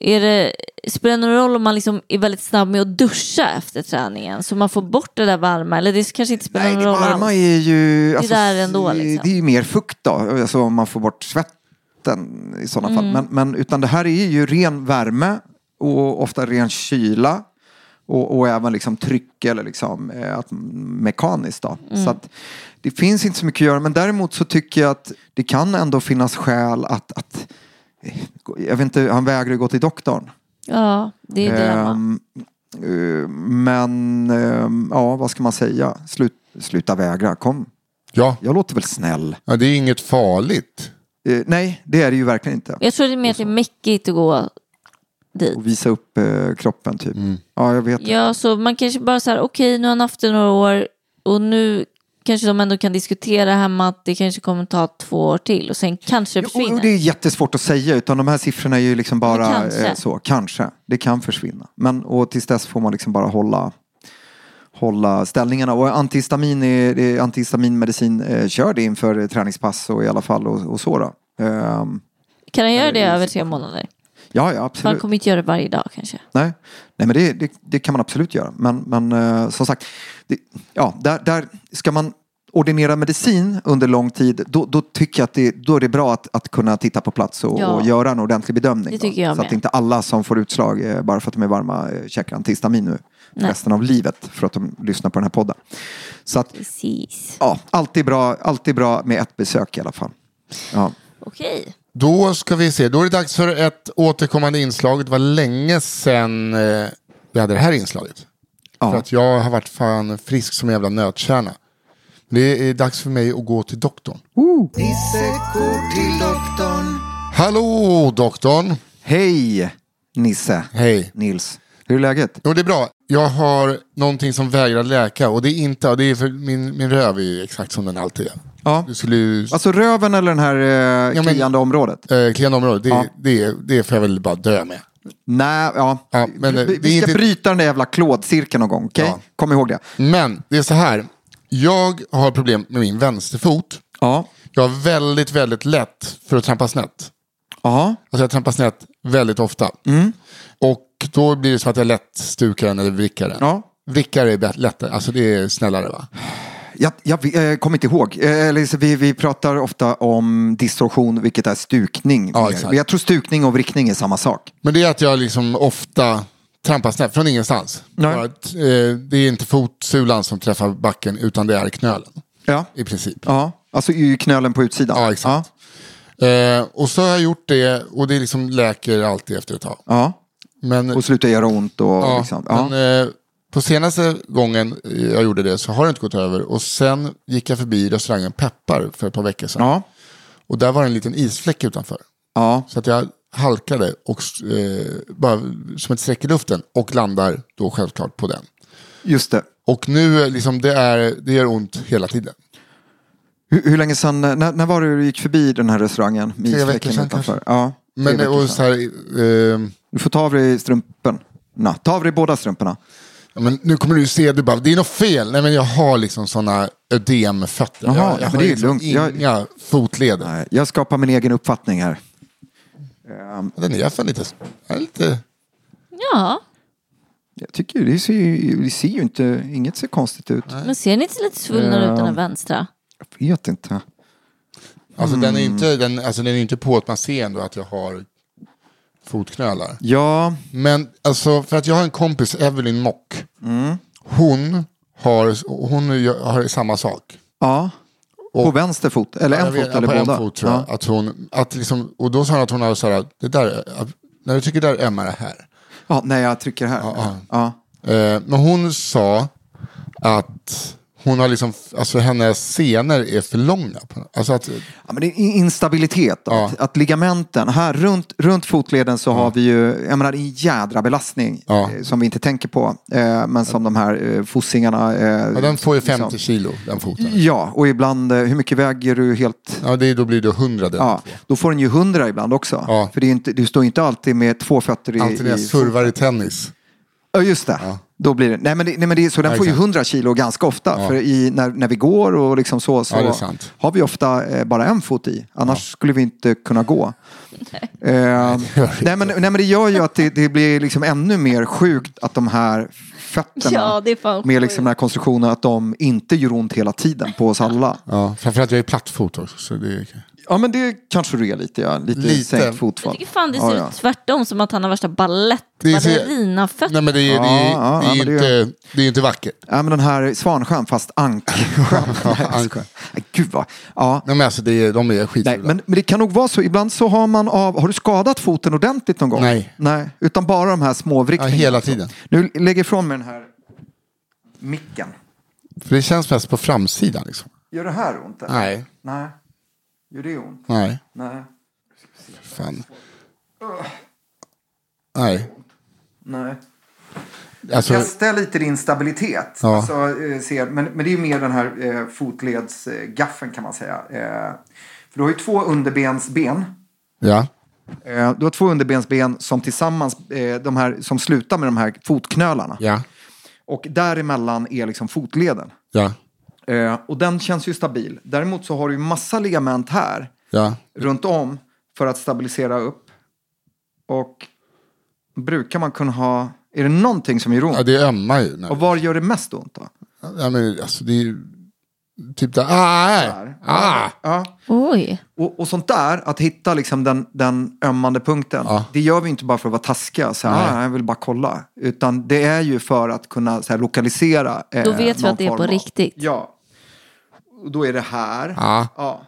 Är det, spelar det någon roll om man liksom är väldigt snabb med att duscha efter träningen? Så man får bort det där varma? Eller det kanske inte spelar Nej, någon det roll varma alls? är ju... Alltså, där ändå, liksom. Det är ju mer fukt då, alltså om man får bort svetten i sådana Mm. fall. Men, men utan det här är ju ren värme och ofta ren kyla. Och, och även liksom tryck eller liksom, eh, att, mekaniskt. Då. Mm. Så att, det finns inte så mycket att göra. Men däremot så tycker jag att det kan ändå finnas skäl att, att eh, jag vet inte, han vägrar gå till doktorn. Ja, det är dilemma. Ehm, eh, men ehm, ja, vad ska man säga? Slut, sluta vägra, kom. Ja. Jag låter väl snäll. ja, det är inget farligt. Eh, nej, det är det ju verkligen inte. Jag tror det är mer att det är mäckigt att gå dit. Och visa upp eh, kroppen typ. Ja, jag vet. Ja, så man kanske bara så här, okej nu har han haft det några år och nu kanske de ändå kan diskutera hemma att det kanske kommer ta två år till och sen kanske det Jo, och försvinner. det är jättesvårt att säga utan de här siffrorna är ju liksom bara kanske. eh, så, kanske. Det kan försvinna. Men och tills dess får man liksom bara hålla hålla ställningarna och antihistamin är, antihistaminmedicin eh, kör det inför träningspass och i alla fall och, och så då. Ehm, Kan han göra det över tre månader? Ja, ja absolut. kommer inte göra det varje dag kanske. Nej, Nej men det, det, det kan man absolut göra. Men, men eh, som sagt, det, ja, där, där ska man ordinera medicin under lång tid, då, då tycker jag att det, då är det bra att, att kunna titta på plats och, Ja. och göra en ordentlig bedömning. Så med. att inte alla som får utslag eh, bara för att de är varma eh, käkar antihistamin nu Nej. resten av livet för att de lyssnar på den här podden. Så att, Precis. ja, alltid bra, alltid bra med ett besök i alla fall. Ja. Okej. Då ska vi se, då är det dags för ett återkommande inslag. Det var länge sedan eh, vi hade det här inslaget. Ja. För att jag har varit fan frisk som en jävla nötkärna. Det är dags för mig att gå till doktorn. Nisse går till doktorn. Hallå doktorn! Hej Nisse, Hej. Nils. Hur är läget? Jo det är bra. Jag har någonting som vägrar läka och det är inte, det är för min, min röv är ju exakt som den alltid är. Ja. Du skulle ju, Alltså röven eller den här eh, Ja, men- kliande området? eh, kliande område, det, Ja. det, det får jag väl bara dö med. Nej, ja. Ja, men, eh, vi, det är vi ska inte- bryta den där jävla klådcirkeln någon gång, okej? Ja. Kom ihåg det. Men det är så här, jag har problem med min vänsterfot. Ja. Jag har väldigt, väldigt lätt för att trampa snett. Ja. Alltså jag trampar snett väldigt ofta. Mm. Och då blir det så att jag lätt stukar den eller vrickar den. Ja. Vrickar är lättare, alltså det är snällare va? Jag, jag eh, kommer inte ihåg. Eh, eller vi, vi pratar ofta om distorsion, vilket är stukning. Ja, exakt. Jag tror stukning och vrickning är samma sak. Men det är att jag liksom ofta trampar snett från ingenstans. Nej. Bara eh, det är inte fotsulan som träffar backen utan det är knölen. Ja. I princip. Ja, alltså knölen på utsidan. Ja, exakt. Eh, och så har jag gjort det och det liksom läker alltid efter ett tag. Ja. Men. Och slutar göra ont och ja, liksom. Ja. men eh, på senaste gången jag gjorde det så har det inte gått över. Och sen gick jag förbi restaurangen Peppar för ett par veckor sedan. ja. Och där var det en liten isfläck utanför. Ja. Så att jag halkade och, eh, bara som ett streck i luften och landar då självklart på den. Just det. Och nu eh, liksom det, är, det gör ont hela tiden. Hur, hur länge sedan, när, när var det du gick förbi den här restaurangen? Tre veckor sedan utanför? kanske. Ja, Men och sedan. så här, eh, Du får ta av dig strumporna. Ta av dig båda strumporna. ja, men nu kommer du se, du bara, det är något fel. Nej men jag har liksom sådana ödemfötter. Jaha, jag, ja, jag men har det är liksom lugnt. Jag- inga fotleder. Nej, jag skapar min egen uppfattning här. Ehm, Den är fan lite, är lite Ja, Jag tycker det ser ju, det ser ju inte, inget ser konstigt ut. men ser ni inte lite svullnare ut den här Ja. vänstra? Jag vet inte. Alltså den är Mm. inte, den, alltså den är inte på att man ser ändå att jag har fotknölar. Ja, Men alltså för att jag har en kompis, Evelyn Mock. Mm. Hon, har, hon har samma sak. ja. på Och- vänster fot, eller en vet- fot eller på båda. en fot tror jag. Ja. Att hon, att liksom, och då sa hon att hon har så här, det där, när du tycker det där ömmar det här. ja, när jag trycker här. Ja, Ja. Eh, men hon sa att hon har liksom, alltså hennes senor är för långa. Alltså att, Ja, men det är instabilitet. Ja. Att, att ligamenten, här runt, runt fotleden så har vi ju, jag menar en jädra belastning Ja. eh, som vi inte tänker på. Eh, men som de här eh, fossingarna. Eh, ja, den får ju 50 liksom- kilo, den foten. Ja, och ibland, eh, hur mycket väger du helt? Ja, det, då blir det 100 den. Ja, då får den ju 100 ibland också. Ja. För det är inte, du står ju inte alltid med två fötter i... Alltid när jag i servar i tennis. Ja, just det. Då blir det. Nej, men det, nej, men det, så den Ja, får ju exakt. 100 kilo ganska ofta. Ja. För i, när, när vi går och liksom så, så Ja, är har vi ofta eh, bara en fot i. Annars skulle vi inte kunna gå. <laughs> Eh, nej, men, nej, men det gör ju att det, det blir liksom ännu mer sjukt att de här fötterna Ja, det är fan med liksom den här konstruktionen att de inte gör ont hela tiden på oss alla. Ja, framförallt jag är plattfot också. Så det är... Ja men det kanske du är lite ja. Lite, Lite. sänkt Jag fotfall. tycker fan det ser ja, ja. ut tvärtom som att han har värsta balett-ballerina-fötter. Nej men det är, det är, Ja, ja, det är, ja, men det inte, är- det är inte vackert. Ja men den här svansjön fast. <laughs> Nej, Gud vad. Ja. Nej men alltså det är, de är skitfula. Nej, men, men det kan nog vara så. Ibland så har man av... Har du skadat foten ordentligt någon gång? Nej. Nej, utan bara de här små ja, hela tiden. Nu lägger ifrån mig den här micken. För det känns mest på framsidan liksom. Gör det här ont? eller? Nej. Nej. Gör det ont? Nej, Nej. fan. Nej. Nej. Alltså, Testa lite din stabilitet. Ja. Alltså, eh, ser, men, men det är ju mer den här eh, fotledsgaffeln kan man säga. Eh, för du har ju två underbensben. ja. Eh, du har två underbensben som tillsammans, eh, de här, som slutar med de här fotknölarna. Ja. Och däremellan är liksom fotleden. Ja. Eh, och den känns ju stabil. Däremot så har du ju massa ligament här Ja. runt om för att stabilisera upp. Och brukar man kunna ha, är det någonting som gör ont? ja, det ömmar ju. Och var gör det mest ont då? Ja, men alltså det är ju typ där. Ah, här. Där. ah. Ja. Oj. Och, och sånt där, att hitta liksom den, den ömmande punkten. Ja. Det gör vi inte bara för att vara taskiga. Så här, ah, jag vill bara kolla. Utan det är ju för att kunna så här, lokalisera. eh, Då vet vi att det är på av- riktigt. Ja. Och då är det här. Ja. Ja.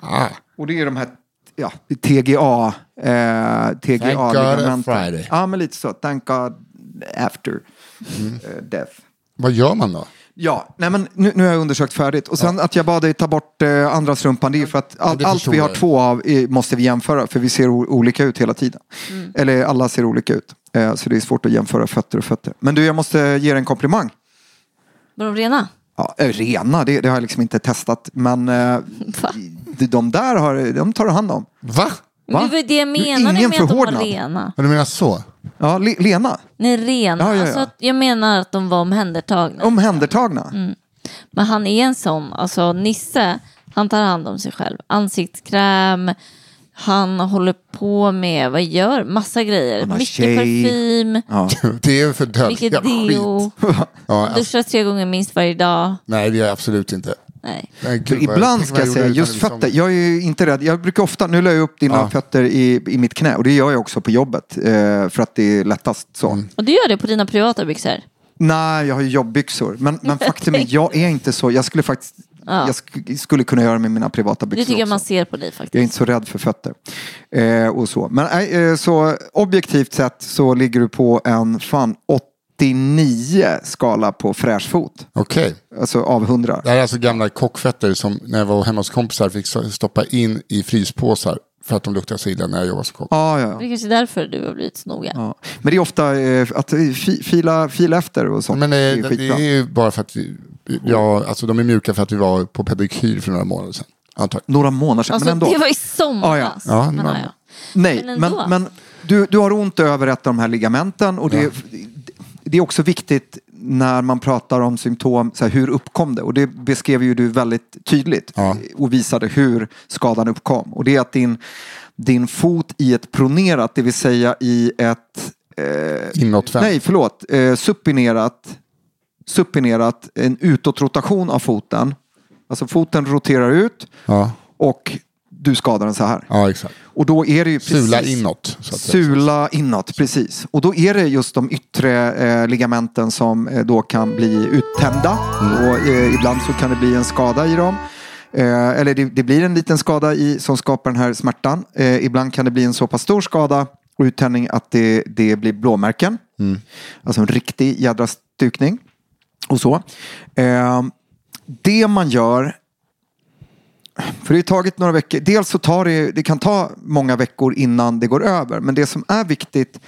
Ah. Och det är de här ja, TGA. Eh, TGA Thank God. Friday. Ja, men lite så. Thank God after Mm. eh, death. Vad gör man då? Ja, nej men nu, nu har jag undersökt färdigt. Och sen att jag bad dig ta bort eh, andra strumpan, det är för att all, det allt förstår vi har jag. två av eh, måste vi jämföra, för vi ser o- olika ut hela tiden. Eller alla ser olika ut. Eh, så det är svårt att jämföra fötter och fötter. Men du, jag måste ge dig en komplimang. Var de rena? Ja, eh, rena, det, det har jag liksom inte testat. Men eh, <laughs> Va? de, de där har, de tar du hand om. Va? Va? Det var det jag menade ingen med att de var rena. Ja, Du menar så? Ja, Le, Lena, Nej, rena. Ja, ja, ja. Alltså, att jag menar att de var omhändertagna. omhändertagna. Mm. Men han är en sån, alltså Nisse, han tar hand om sig själv. Ansiktskräm, han håller på med, vad gör, massa grejer. Mycket tjej. parfym, Ja. <laughs> Det är för dödliga mycket deo. skit. <laughs> Ja, alltså, Duschar tre gånger minst varje dag. nej, det gör jag absolut inte. Nej. Nej, gud, ibland ska jag säga, just liksom- fötter. Jag är ju inte rädd. Jag brukar ofta, nu la jag upp dina Ja. fötter i, i mitt knä och det gör jag också på jobbet. Eh, för att det är lättast så. Mm. Och du gör det på dina privata byxor? Nej, jag har ju jobbbyxor. Men, men <laughs> faktum är, jag är inte så. Jag skulle faktiskt Ja. jag sk- skulle kunna göra med mina privata byxor Det tycker jag man ser på dig Jag är faktiskt. inte så rädd för fötter. Eh, och så. Men eh, så objektivt sett så ligger du på en fan 89 skala på fräsch fot. Okej. Alltså av 100. Det här är alltså gamla kockfötter som när jag var hemma hos kompisar fick stoppa in i fryspåsar för att de luktade så illa när jag jobbade som kock. Ja, ja. Det är kanske är därför du har blivit så noga. Ja. Men det är ofta eh, att fi, fila, fila efter och sånt. Men eh, det är det, det skitbra. är ju bara för att vi, ja, alltså de är mjuka för att vi var på pedikyr för några månader sedan. Antagligen. Några månader sedan, Alltså men ändå. det var i somras. Ja, ja. Ja, men-. Nej, men men, men, du, du har ont över ett av de här ligamenten och det, det är också viktigt när man pratar om symptom, så här, hur uppkom det? Och det beskrev ju du väldigt tydligt Ja. och visade hur skadan uppkom. Och det är att din, din fot i ett pronerat, det vill säga i ett eh, Inåtvänt. Nej, förlåt. Eh, supinerat, supinerat, en utåtrotation av foten. Alltså foten roterar ut Ja, och du skadar den så här. ja, exakt. Och då är det ju precis... Sula inåt. Sula inåt, precis. Och då är det just de yttre eh, ligamenten som eh, då kan bli uttända. Och eh, ibland så kan det bli en skada i dem. Eh, eller det, det blir en liten skada i, som skapar den här smärtan. Eh, ibland kan det bli en så pass stor skada och uttändning att det, det blir blåmärken. Alltså en riktig jädra stukning. Och så. Eh, det man gör för det har tagit några veckor. Dels så tar det, det kan ta många veckor innan det går över. Men det som är viktigt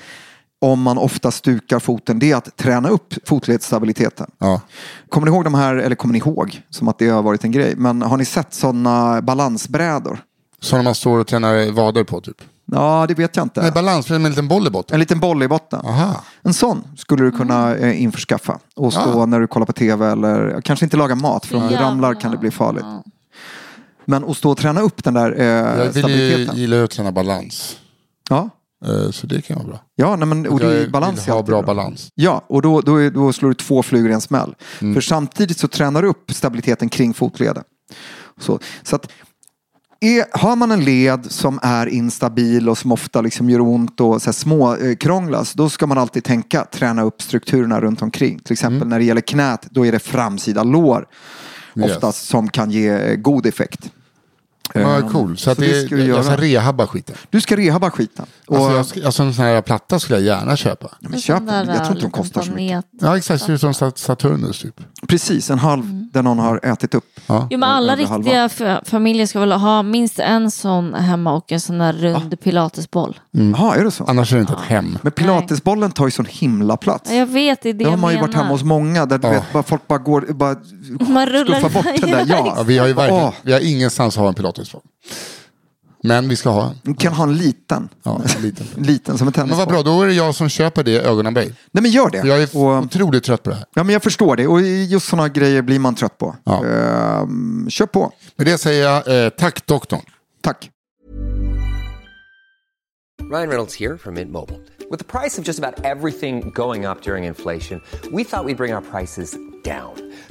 om man ofta stukar foten det är att träna upp fotledsstabiliteten. Ja. Kommer ni ihåg de här, eller kommer ni ihåg som att det har varit en grej. Men har ni sett sådana balansbrädor? Så när man står och tränar vader på typ. Ja, det vet jag inte. Nej, balans med en liten boll i botten. En liten boll i botten. Aha. En sån skulle du kunna eh, införskaffa. Och stå Ja. när du kollar på tv eller kanske inte laga mat för om du Ja. ramlar kan det bli farligt. Ja. Men att stå och träna upp den där eh, Jag vill stabiliteten. gillar ju att träna balans. Ja, Eh, Så det kan vara bra. ja nej, men, och det jag är balans vill är ha alltid bra balans. Ja, och då, då, då slår du två flugor i en smäll. Mm. För samtidigt så tränar du upp stabiliteten kring fotleden. Så, så att är, har man en led som är instabil och som ofta liksom gör ont och så små eh, krånglas, då ska man alltid tänka träna upp strukturerna runt omkring. Till exempel Mm. när det gäller knät, då är det framsida lår Yes. oftast som kan ge eh, god effekt. Ja, cool. Så, så det, det ska vi jag, jag ska göra. rehabba skiten. Du ska rehabba skiten. Och, Alltså, jag ska, alltså en sån här platta skulle jag gärna köpa. men En köp den. Jag tror inte de kostar så mycket. Ja, exakt. Ser ut som Sat- Saturnus typ. Precis, en halv där någon har ätit upp. Ja. Jo men alla riktiga fa- familjer ska väl ha minst en sån hemma och en sån där rund pilatesboll. Jaha, är det så? Annars är det inte ett hem. Men pilatesbollen tar ju sån himla plats. Ja, Jag vet, det är det Det har man ju menar. varit hemma hos många där du Ja. vet, bara, folk bara går, bara Man rullar skuffar bort <laughs> den där. Ja. Ja, vi har ju verkligen, vi har ingenstans att ha en pilatesboll. Men vi ska ha en. Du kan ha en liten. Ja, en liten. En <laughs> liten som en Men vad tennisboll. bra, då är det jag som köper det ögonaböj. Nej men gör det. Jag är och, otroligt trött på det här. ja men jag förstår det. Och just sådana grejer blir man trött på. Ja. Ehm, kör på. Med det säger jag eh, tack doktorn. Tack. Ryan Reynolds here from Mint Mobile. With the price of just about everything going up during inflation, we thought we'd bring our prices down.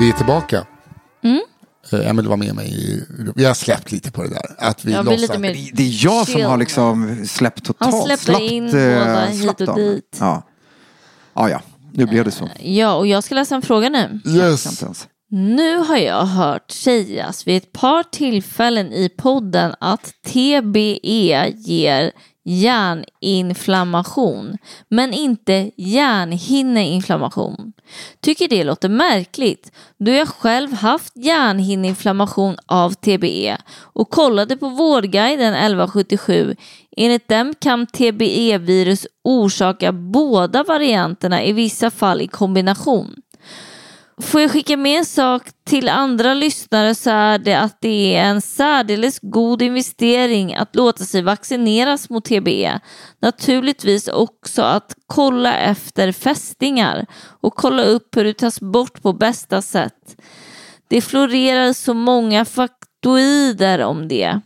Vi är tillbaka. Mm. Eh, Emil var med mig. i- Vi har släppt lite på det där. Att vi Jag låtsas- lite mer Det, är jag som har liksom släppt totalt. Han släppte slappt, in eh, båda hit och dit. Ja. ja, ja, nu blev det så. Ja, och jag ska läsa en fråga nu. Yes. Nu har jag hört sägas vid ett par tillfällen i podden att TBE ger hjärninflammation, men inte hjärnhinneinflammation. Tycker det låter märkligt, då jag själv haft hjärnhinneinflammation av TBE och kollade på Vårdguiden 1177. Enligt dem kan TBE-virus orsaka båda varianterna i vissa fall i kombination. Får jag skicka med en sak till andra lyssnare så är det att det är en särdeles god investering att låta sig vaccineras mot TBE. Naturligtvis också att kolla efter fästingar och kolla upp hur det tas bort på bästa sätt. Det florerar så många faktoider om det.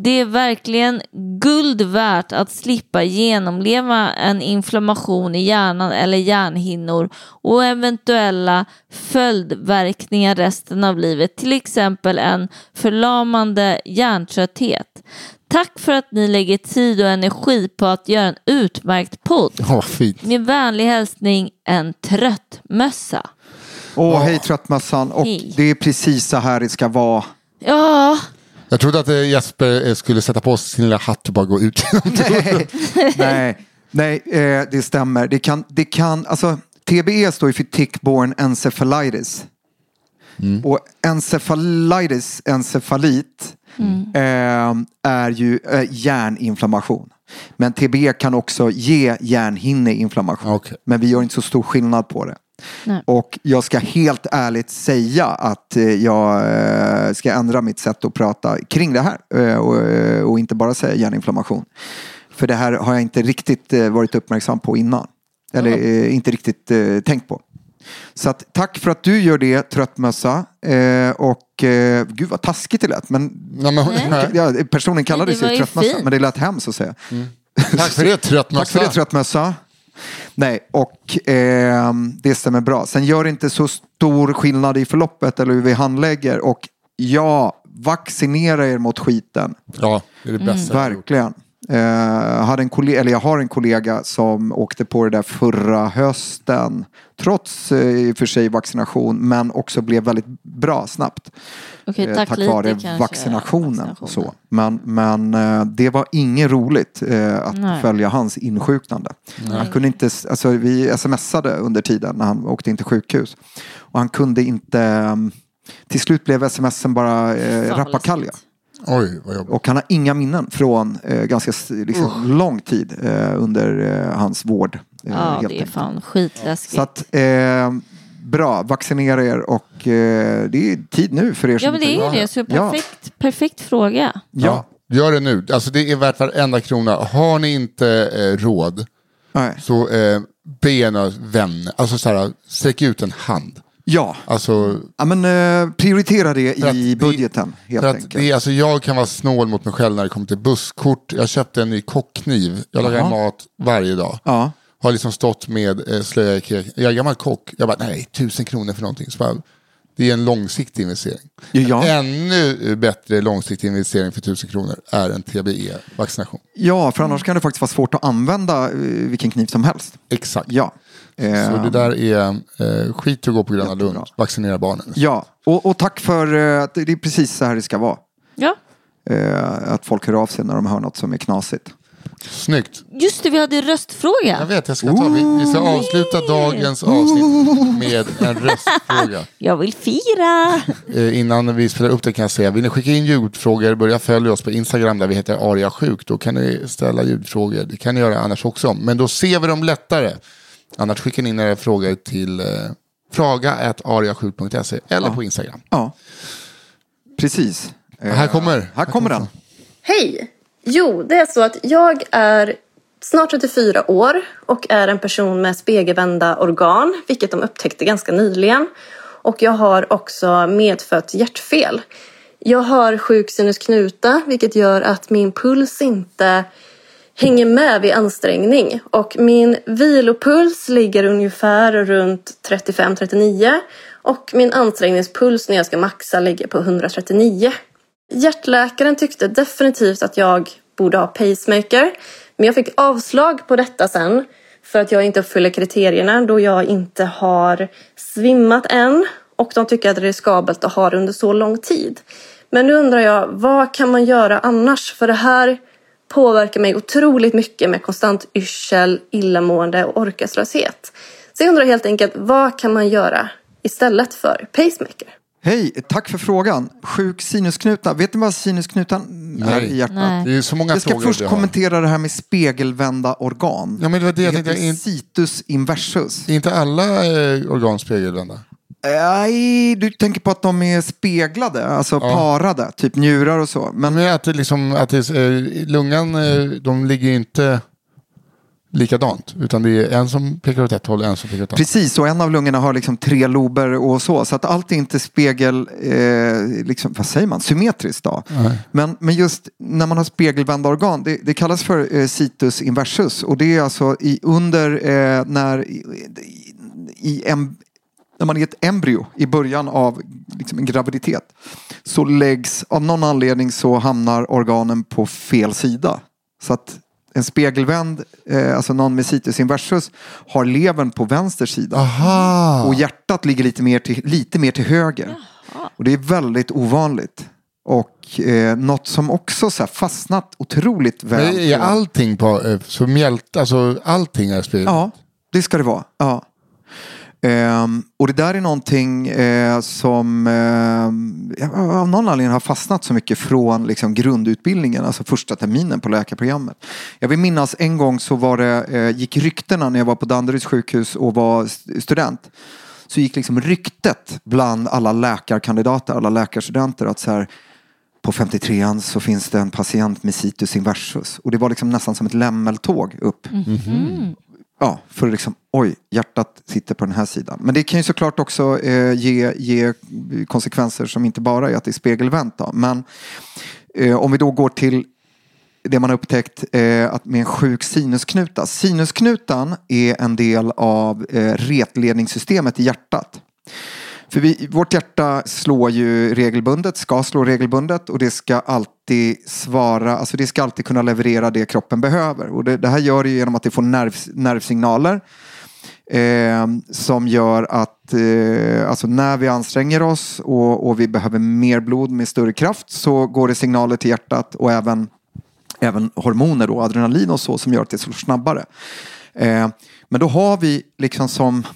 Det är verkligen guld värt att slippa genomleva en inflammation i hjärnan eller hjärnhinnor och eventuella följdverkningar resten av livet, till exempel en förlamande hjärntrötthet. Tack för att ni lägger tid och energi på att göra en utmärkt podd. Ja, vad fint. Med vänlig hälsning, en trött mössa. Åh, hej tröttmössan. Och Hej. det är precis så här det ska vara. Ja, Jag trodde att eh, Jesper eh, skulle sätta på sig sin lilla hatt och bara gå ut. <laughs> nej, nej eh, det stämmer. Det kan, det kan, alltså, TBE står ju för tick-borne encephalitis. Och encephalitis, encefalit, eh, är ju eh, hjärninflammation. Men TBE kan också ge hjärnhinneinflammation. Okej. Men vi gör inte så stor skillnad på det. Nej. Och jag ska helt ärligt säga att eh, jag eh, ska ändra mitt sätt att prata kring det här. eh, Och, och inte bara säga hjärninflammation. För det här har jag inte riktigt varit uppmärksam på innan. Eller eh, inte riktigt tänkt på. Så att, tack för att du gör det, tröttmössa. Eh, och eh, gud vad taskigt det lät. Men Nej, men, nej. ja, personen kallade det var sig ju tröttmössa. fint. Men det lät hemskt att säga. Tack för det, trött <laughs> Tack för det tröttmössa. Nej, och eh, det stämmer bra. Sen gör det inte så stor skillnad i förloppet eller hur vi handlägger. Och ja, vaccinera er mot skiten. Ja, det är det bästa. gjort. Verkligen. Eh, jag, hade en kollega, eller jag har en kollega som åkte på det där förra hösten. Trots eh, i och för sig vaccination men också blev väldigt bra snabbt. okej, Eh, tack tack vare vaccinationen. Och så. Men, men eh, det var inget roligt eh, att Nej. följa hans insjuknande. Han kunde inte, alltså, vi smsade under tiden när han åkte in till sjukhus. Och han kunde inte, mm, till slut blev smsen bara eh, rappakalja. Oj, vad jobbigt. Och han har inga minnen från eh, ganska liksom, lång tid eh, under eh, hans vård. Eh, Ja, det är enkelt. fan skitläskigt. Så att, eh, bra, vaccinera er och eh, det är tid nu för er ja, som men det är gör det. Så Ja. perfekt, perfekt fråga. Ja. Gör det nu. Alltså det är värt varenda krona. Har ni inte eh, råd Nej. så eh, be några vänner. Alltså så här, sträck ut en hand. Ja. Alltså, ja, men eh, prioritera det i det- budgeten helt för att enkelt. det alltså, jag kan vara snål mot mig själv när det kommer till busskort. Jag köpte en ny kockkniv. Jag lagar Jaha. mat varje dag. Ja. Har liksom stått med eh, slöja i kek. Jag är gammal kock. Jag bara, nej, tusen kronor för någonting. Så bara, Det är en långsiktig investering. Ja. Ännu bättre långsiktig investering för 1000 kronor är en TBE-vaccination. Ja, för annars kan det faktiskt vara svårt att använda eh, vilken kniv som helst. Exakt. Ja. Så det där är eh, skit att gå på Gröna Lund. Vaccinera barnen. Ja, och, och tack för eh, att det det är precis så här det ska vara. Ja. Eh, att folk hör av sig när de hör något som är knasigt. Snyggt. Just det, vi hade röstfråga. Jag vet, jag ska ta. Vi, vi ska avsluta dagens avsnitt med en röstfråga. <laughs> Jag vill fira. Eh, innan vi spelar upp det kan jag säga, vill ni skicka in ljudfrågor, börja följa oss på Instagram där vi heter Aria Sjuk. Då kan ni ställa ljudfrågor, det kan ni göra annars också. Men då ser vi dem lättare. Annars skickar ni in era frågor till eh, fraga.ariasjuk.se eller på Instagram. Ja, precis. Eh, Här kommer. Här kommer den. Hej! Jo, det är så att jag är snart 34 år och är en person med spegelvända organ, vilket de upptäckte ganska nyligen. Och jag har också medfött hjärtfel. Jag har sjuk sinus knuta, vilket gör att min puls inte hänger med vid ansträngning. Och min vilopuls ligger ungefär runt 35-39 och min ansträngningspuls när jag ska maxa ligger på 139. Hjärtläkaren tyckte definitivt att jag borde ha pacemaker. Men jag fick avslag på detta sen. För att jag inte uppfyller kriterierna då jag inte har svimmat än. Och de tycker att det är riskabelt att ha det under så lång tid. Men nu undrar jag, vad kan man göra annars? För det här påverkar mig otroligt mycket med konstant yrsel, illamående och orkeslöshet. Så jag undrar helt enkelt, vad kan man göra istället för pacemaker? Hej, tack för frågan. Sjuk sinusknuta. Vet ni vad sinusknutan är i hjärtat? Nej. Det är så många Jag ska först kommentera det här med spegelvända organ. Ja, men det var det jag det heter In, situs inversus. är inte alla eh, organ spegelvända? Nej, du tänker på att de är speglade, alltså parade, typ njurar och så. Men Men att det liksom, att det, eh, lungan, eh, de ligger ju inte likadant. Utan det är en som pekar åt ett håll och en som pekar åt ett annat. Precis, och en av lungorna har liksom tre lober och så. Så att allt är inte spegel, eh, liksom, vad säger man, symmetriskt då. Men, men just när man har spegelvända organ, det, det kallas för eh, situs inversus. Och det är alltså i, under eh, när, i, i, i em, när man är ett embryo i början av liksom en graviditet. Så läggs, av någon anledning så hamnar organen på fel sida. Så att en spegelvänd, eh, alltså någon med situs inversus, har levern på vänster sida. Aha! Och hjärtat ligger lite mer till, lite mer till höger. Och det är väldigt ovanligt. Och eh, något som också så här fastnat otroligt väl. Men är allting på, eh, så mjält, alltså allting är spegel? Ja, det ska det vara. Ja. Ehm, och det där är någonting eh, som eh, av någon anledning har fastnat så mycket från liksom, grundutbildningen, alltså första terminen på läkarprogrammet. Jag vill minnas en gång så var det, eh, gick ryktena när jag var på Danderyds sjukhus och var st- student. Så gick liksom ryktet bland alla läkarkandidater, alla läkarstudenter att så här, på 53an så finns det en patient med situs inversus. Och det var liksom nästan som ett lämmeltåg upp. Mm-hmm. Ja, för att liksom, oj, hjärtat sitter på den här sidan. Men det kan ju såklart också eh, ge, ge konsekvenser som inte bara är att det är spegelvänt. Då. Men eh, om vi då går till det man har upptäckt eh, att med en sjuk sinusknuta. Sinusknutan är en del av eh, retledningssystemet i hjärtat. För vi, vårt hjärta slår ju regelbundet, ska slå regelbundet och det ska alltid svara, alltså det ska alltid kunna leverera det kroppen behöver. Och det, det här gör det ju genom att det får nerv, nervsignaler eh, som gör att eh, alltså när vi anstränger oss och, och vi behöver mer blod med större kraft så går det signaler till hjärtat och även, även hormoner, då, adrenalin och så, som gör att det slår snabbare. Eh, men då har vi liksom som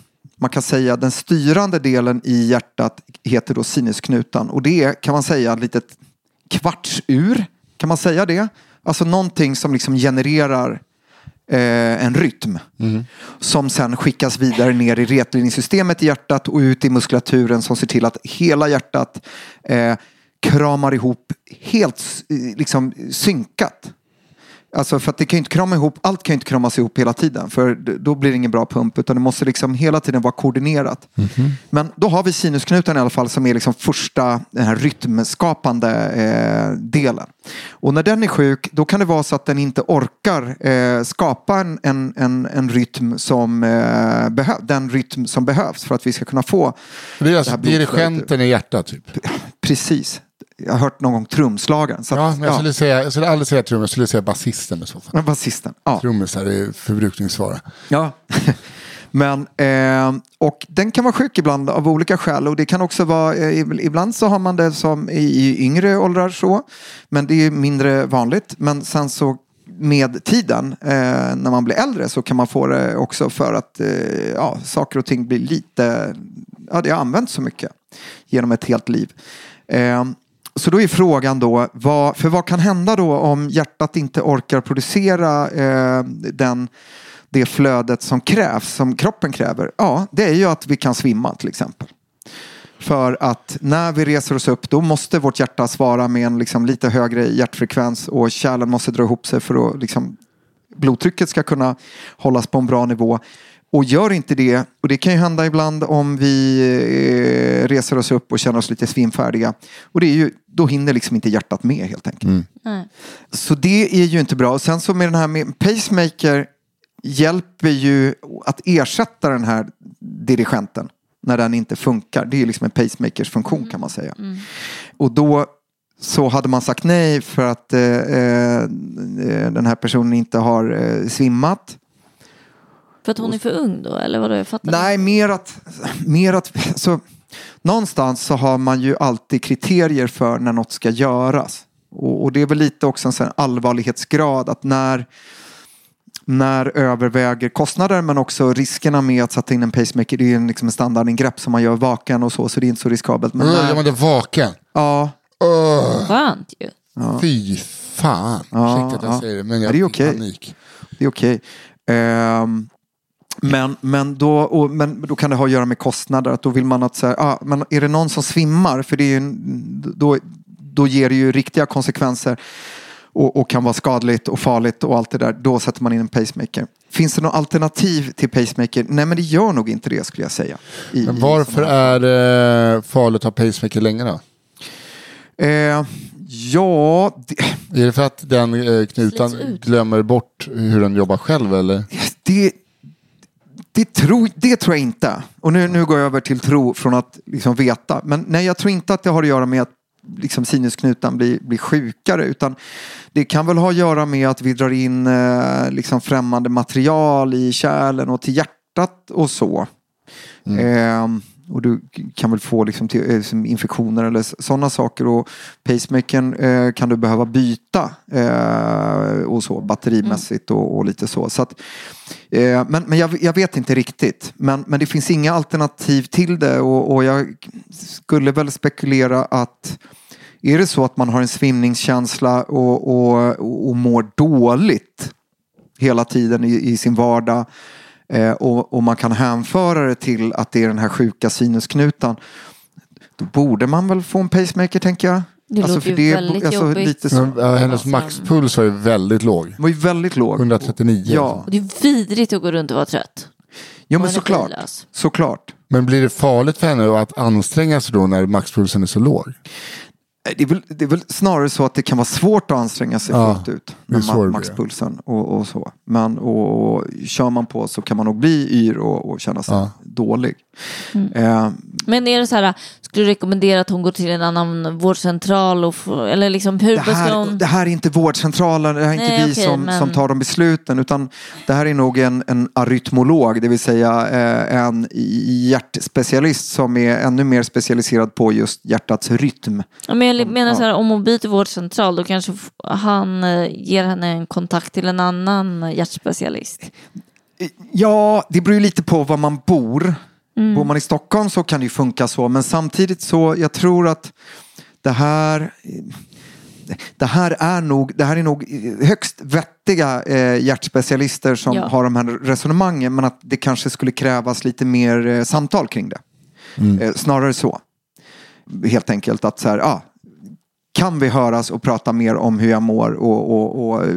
man kan säga den styrande delen i hjärtat heter då sinusknutan och det är kan man säga ett litet kvartsur. Kan man säga det? Alltså någonting som liksom genererar eh, en rytm. Som sen skickas vidare ner i retledningssystemet i hjärtat och ut i muskulaturen som ser till att hela hjärtat eh, kramar ihop helt eh, liksom synkat. Alltså för att det kan ju inte krama ihop, allt kan ju inte kramas ihop hela tiden för då blir det ingen bra pump utan det måste liksom hela tiden vara koordinerat. Men då har vi sinusknuten i alla fall som är liksom första den här rytmskapande eh, delen. Och när den är sjuk då kan det vara så att den inte orkar eh, skapa en, en, en, en rytm som eh, behövs, den rytm som behövs för att vi ska kunna få Det är alltså dirigenten i hjärtat typ. Precis. Jag har hört någon gång trumslagaren. Så att, Ja, men jag skulle, säga, jag skulle aldrig säga trummis, jag skulle säga basisten i så fall. Basisten. Ja. Trummisar är förbrukningsvara. Ja. <laughs> Men, eh, och den kan vara sjuk ibland av olika skäl och det kan också vara, eh, ibland så har man det som i, i yngre åldrar så, men det är mindre vanligt. Men sen så med tiden, eh, när man blir äldre så kan man få det också för att eh, ja, saker och ting blir lite, ja det har använts så mycket genom ett helt liv. Så då är frågan då, vad, för vad kan hända då om hjärtat inte orkar producera eh, den, det flödet som krävs, som kroppen kräver? Ja, det är ju att vi kan svimma till exempel. För att när vi reser oss upp då måste vårt hjärta svara med en liksom lite högre hjärtfrekvens och kärlen måste dra ihop sig för att liksom, blodtrycket ska kunna hållas på en bra nivå. Och gör inte det, och det kan ju hända ibland om vi eh, reser oss upp och känner oss lite svimfärdiga. Och det är ju, då hinner liksom inte hjärtat med helt enkelt. Nej. Så det är ju inte bra. Och sen så med den här med pacemaker hjälper ju att ersätta den här dirigenten när den inte funkar. Det är ju liksom en pacemakers funktion kan man säga. Och då så hade man sagt nej för att eh, eh, den här personen inte har eh, svimmat. För att hon är för ung då, eller vadå? Jag fattar Nej, mer att, mer att så, någonstans så har man ju alltid kriterier för när något ska göras. Och, och det är väl lite också en sån allvarlighetsgrad att när, när överväger kostnader men också riskerna med att sätta in en pacemaker. Det är ju en, liksom en standardingrepp som man gör vaken och så, så det är inte så riskabelt. Men när, gör man det vaken? ja, Skönt ju. Fy fan. Ja, Ursäkta att jag ja. säger det, men Ja, jag det är fick okej. panik. det är okej. Ehm, men, men, då, och, men då kan det ha att göra med kostnader. Att då vill man att så här, ah, men är det någon som svimmar, för det är ju, då, då ger det ju riktiga konsekvenser och, och kan vara skadligt och farligt och allt det där. Då sätter man in en pacemaker. Finns det något alternativ till pacemaker? Nej men det gör nog inte det skulle jag säga. I- Men varför är det farligt att ha pacemaker länge då? Eh, ja, det, Är det för att den eh, knutan glömmer bort hur den jobbar själv eller? det, det, tror, det tror jag inte. Och nu, nu går jag över till tro från att liksom veta. Men nej, jag tror inte att det har att göra med att liksom sinusknutan blir, blir sjukare. Utan det kan väl ha att göra med att vi drar in eh, liksom främmande material i kärlen och till hjärtat och så. Ehm, och du kan väl få liksom till, eh, infektioner eller sådana saker. Och pacemakern eh, kan du behöva byta eh, och så batterimässigt och, och lite så. så att, eh, men men jag, jag vet inte riktigt. Men, men det finns inga alternativ till det och, och jag skulle väl spekulera att är det så att man har en svimningskänsla och, och, och mår dåligt hela tiden i, i sin vardag eh, och, och man kan hänföra det till att det är den här sjuka sinusknutan. Då borde man väl få en pacemaker tänker jag. Alltså, Det låter ju väldigt jobbigt. lite så, Men, ja, hennes Alltså- maxpuls var ju väldigt låg. var ju väldigt låg. 139. Ja, Och det är vidrigt att gå runt och vara trött. jo, men såklart. såklart. Men blir det farligt för henne att anstränga sig då när maxpulsen är så låg? Det är, väl, det är väl snarare så att det kan vara svårt att anstränga sig Ja, fullt ut med ma- maxpulsen och, och så. Men och, och, kör man på så kan man nog bli yr och, och känna sig Ja. dålig. Mm. Eh, Men är det så här, skulle du rekommendera att hon går till en annan vårdcentral? Och eller liksom, hur det, här, hon... det här är inte vårdcentralen, det här är inte Nej, vi okej, som, men- som tar de besluten utan det här är nog en, en arytmolog, det vill säga eh, en hjärtspecialist som är ännu mer specialiserad på just hjärtats rytm. Ja, men jag menar så här, om hon byter vårdcentral då kanske han eh, ger henne en kontakt till en annan hjärtspecialist. Ja, det beror ju lite på var man bor. Mm. Bor man i Stockholm så kan det ju funka så, men samtidigt så, jag tror att det här det här är nog, det här är nog högst vettiga eh, hjärtspecialister som Ja. har de här resonemangen men att det kanske skulle krävas lite mer eh, samtal kring det. Eh, snarare så. Helt enkelt att så här, ah, kan vi höras och prata mer om hur jag mår och, och, och eh,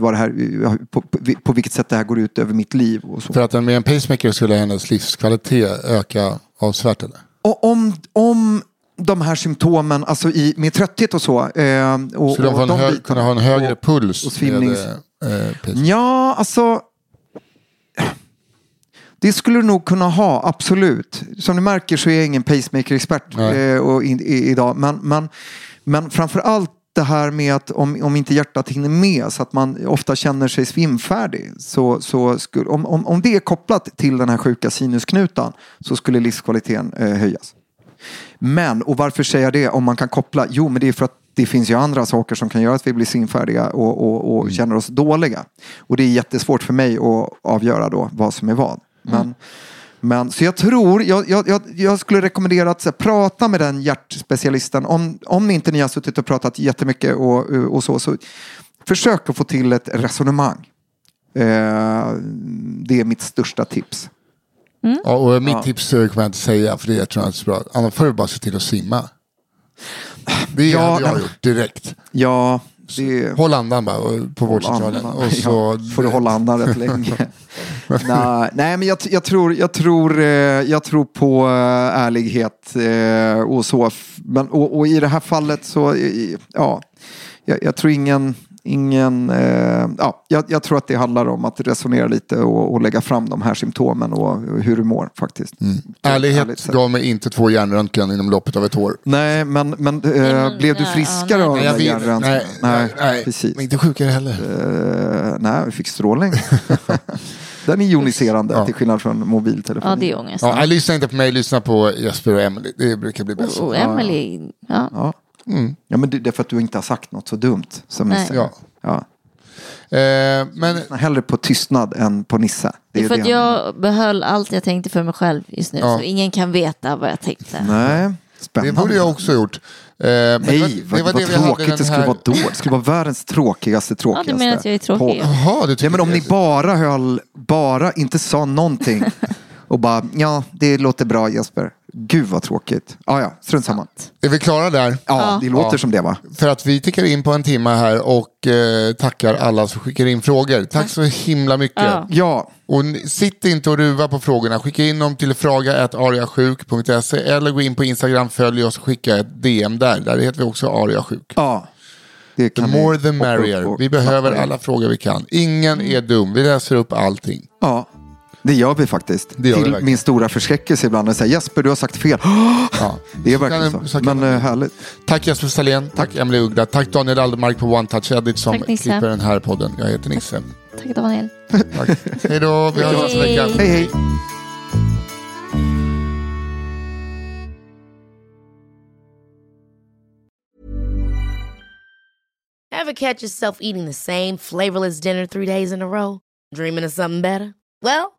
vad det här, på, på, på vilket sätt det här går ut över mitt liv. Och så. För att med en pacemaker skulle hennes livskvalitet öka avsevärt eller? Och om, om de här symptomen, alltså i, med trötthet och så. Eh, och, Skulle de, och få en hö- bitarna, kunna ha en högre och- puls och svimnings... eh? Ja, alltså. Det skulle du nog kunna ha, absolut. Som du märker så är jag ingen pacemaker-expert eh, och in, i, idag. Men, men, men framför allt det här med att om, om inte hjärtat hinner med så att man ofta känner sig svimfärdig. Så, så skulle, om, om, om det är kopplat till den här sjuka sinusknutan så skulle livskvaliteten eh, höjas. Men, och varför säger jag det om man kan koppla? Jo, men det är för att det finns ju andra saker som kan göra att vi blir svimfärdiga och, och, och känner oss dåliga. Och det är jättesvårt för mig att avgöra då vad som är vad. Men, men, så jag tror, jag, jag, jag, skulle rekommendera att så, här, prata med den hjärtspecialisten. Om, om inte ni har suttit och pratat jättemycket och, och så, så försök att få till ett resonemang. Eh, det är mitt största tips. Ja, och mitt Ja. tips eh, kommer jag inte säga för det jag tror jag inte är så bra. Annars får du bara se till att simma. Det Ja, hade jag nej, gjort direkt. Ja, det... Håll andan bara på vårdcentralen. Och så, får du hålla andan rätt länge. <laughs> <laughs> nej, nej, men jag, jag, tror, jag, tror, eh, jag tror på eh, ärlighet eh, och så. Men, och, och i det här fallet så, ja, jag, jag tror ingen, ingen eh, ja, jag, jag tror att det handlar om att resonera lite och, och lägga fram de här symptomen och hur du mår faktiskt. Mm. Ärlighet gav mig inte två hjärnröntgen inom loppet av ett år. Nej, men, men, eh, men, blev du friskare ja, av Nej, den hjärnröntgen? nej, nej, nej, precis. men inte sjukare heller. Eh, nej, vi fick strålning. <laughs> <laughs> Den är joniserande Ja. till skillnad från mobiltelefon. Ja, det är ångest. Ja, jag lyssnar inte på mig, lyssna på Jesper och Emily. Det brukar bli bäst. Och, och Emily, ja. Ja. ja, men det det är för att du inte har sagt något så dumt som Nej. Nisse. Ja. Ja. Eh, men Hellre på tystnad än på Nisse. Det är för att han- jag behöll allt jag tänkte för mig själv just nu. Ja. Så ingen kan veta vad jag tänkte. Nej, det spännande. borde jag också gjort. Eh, Nej, det vad, var, det var vad det tråkigt det skulle här... vara då. Det skulle vara världens tråkigaste, Ja, tråkigaste. du menar att jag är tråkig? Jaha, du tycker Nej, men om ni bara höll, bara inte sa någonting <laughs> och bara, ja, det låter bra Jesper. Gud vad tråkigt. Ja, ja, strunt samma. Är vi klara där? Ja, Ja. det låter Ja. som det va? För att vi tickar in på en timme här och eh, tackar alla som skickar in frågor. Tack så himla mycket. Ja. Ja, Och sitt inte och ruva på frågorna. Skicka in dem till fraga.ariasjuk.se eller gå in på Instagram, följ oss och skicka ett DM där. Där heter vi också ariasjuk. ja. Det The kan ni more the merrier. Vi behöver alla frågor vi kan. Ingen är dum. Vi läser upp allting. Ja, det gör vi faktiskt. Det gör vi Till verkligen. min stora förskräckelse ibland. Jag säger Jesper, du har sagt fel. <gasps> Ja. Det är Så verkligen kan- så. så kan Men eh, härligt. Tack Jesper Salén, tack Emily Uggla, tack Daniel Aldermark på One Touch Edit som Tack, Nisse. klipper den här podden. Jag heter Nisse. Tack Daniel. <laughs> Tack. Hej då, vi hörs nästa vecka. Hej hej. Ever catch yourself eating the same flavorless dinner three days in a row? Dreaming of something better? Well,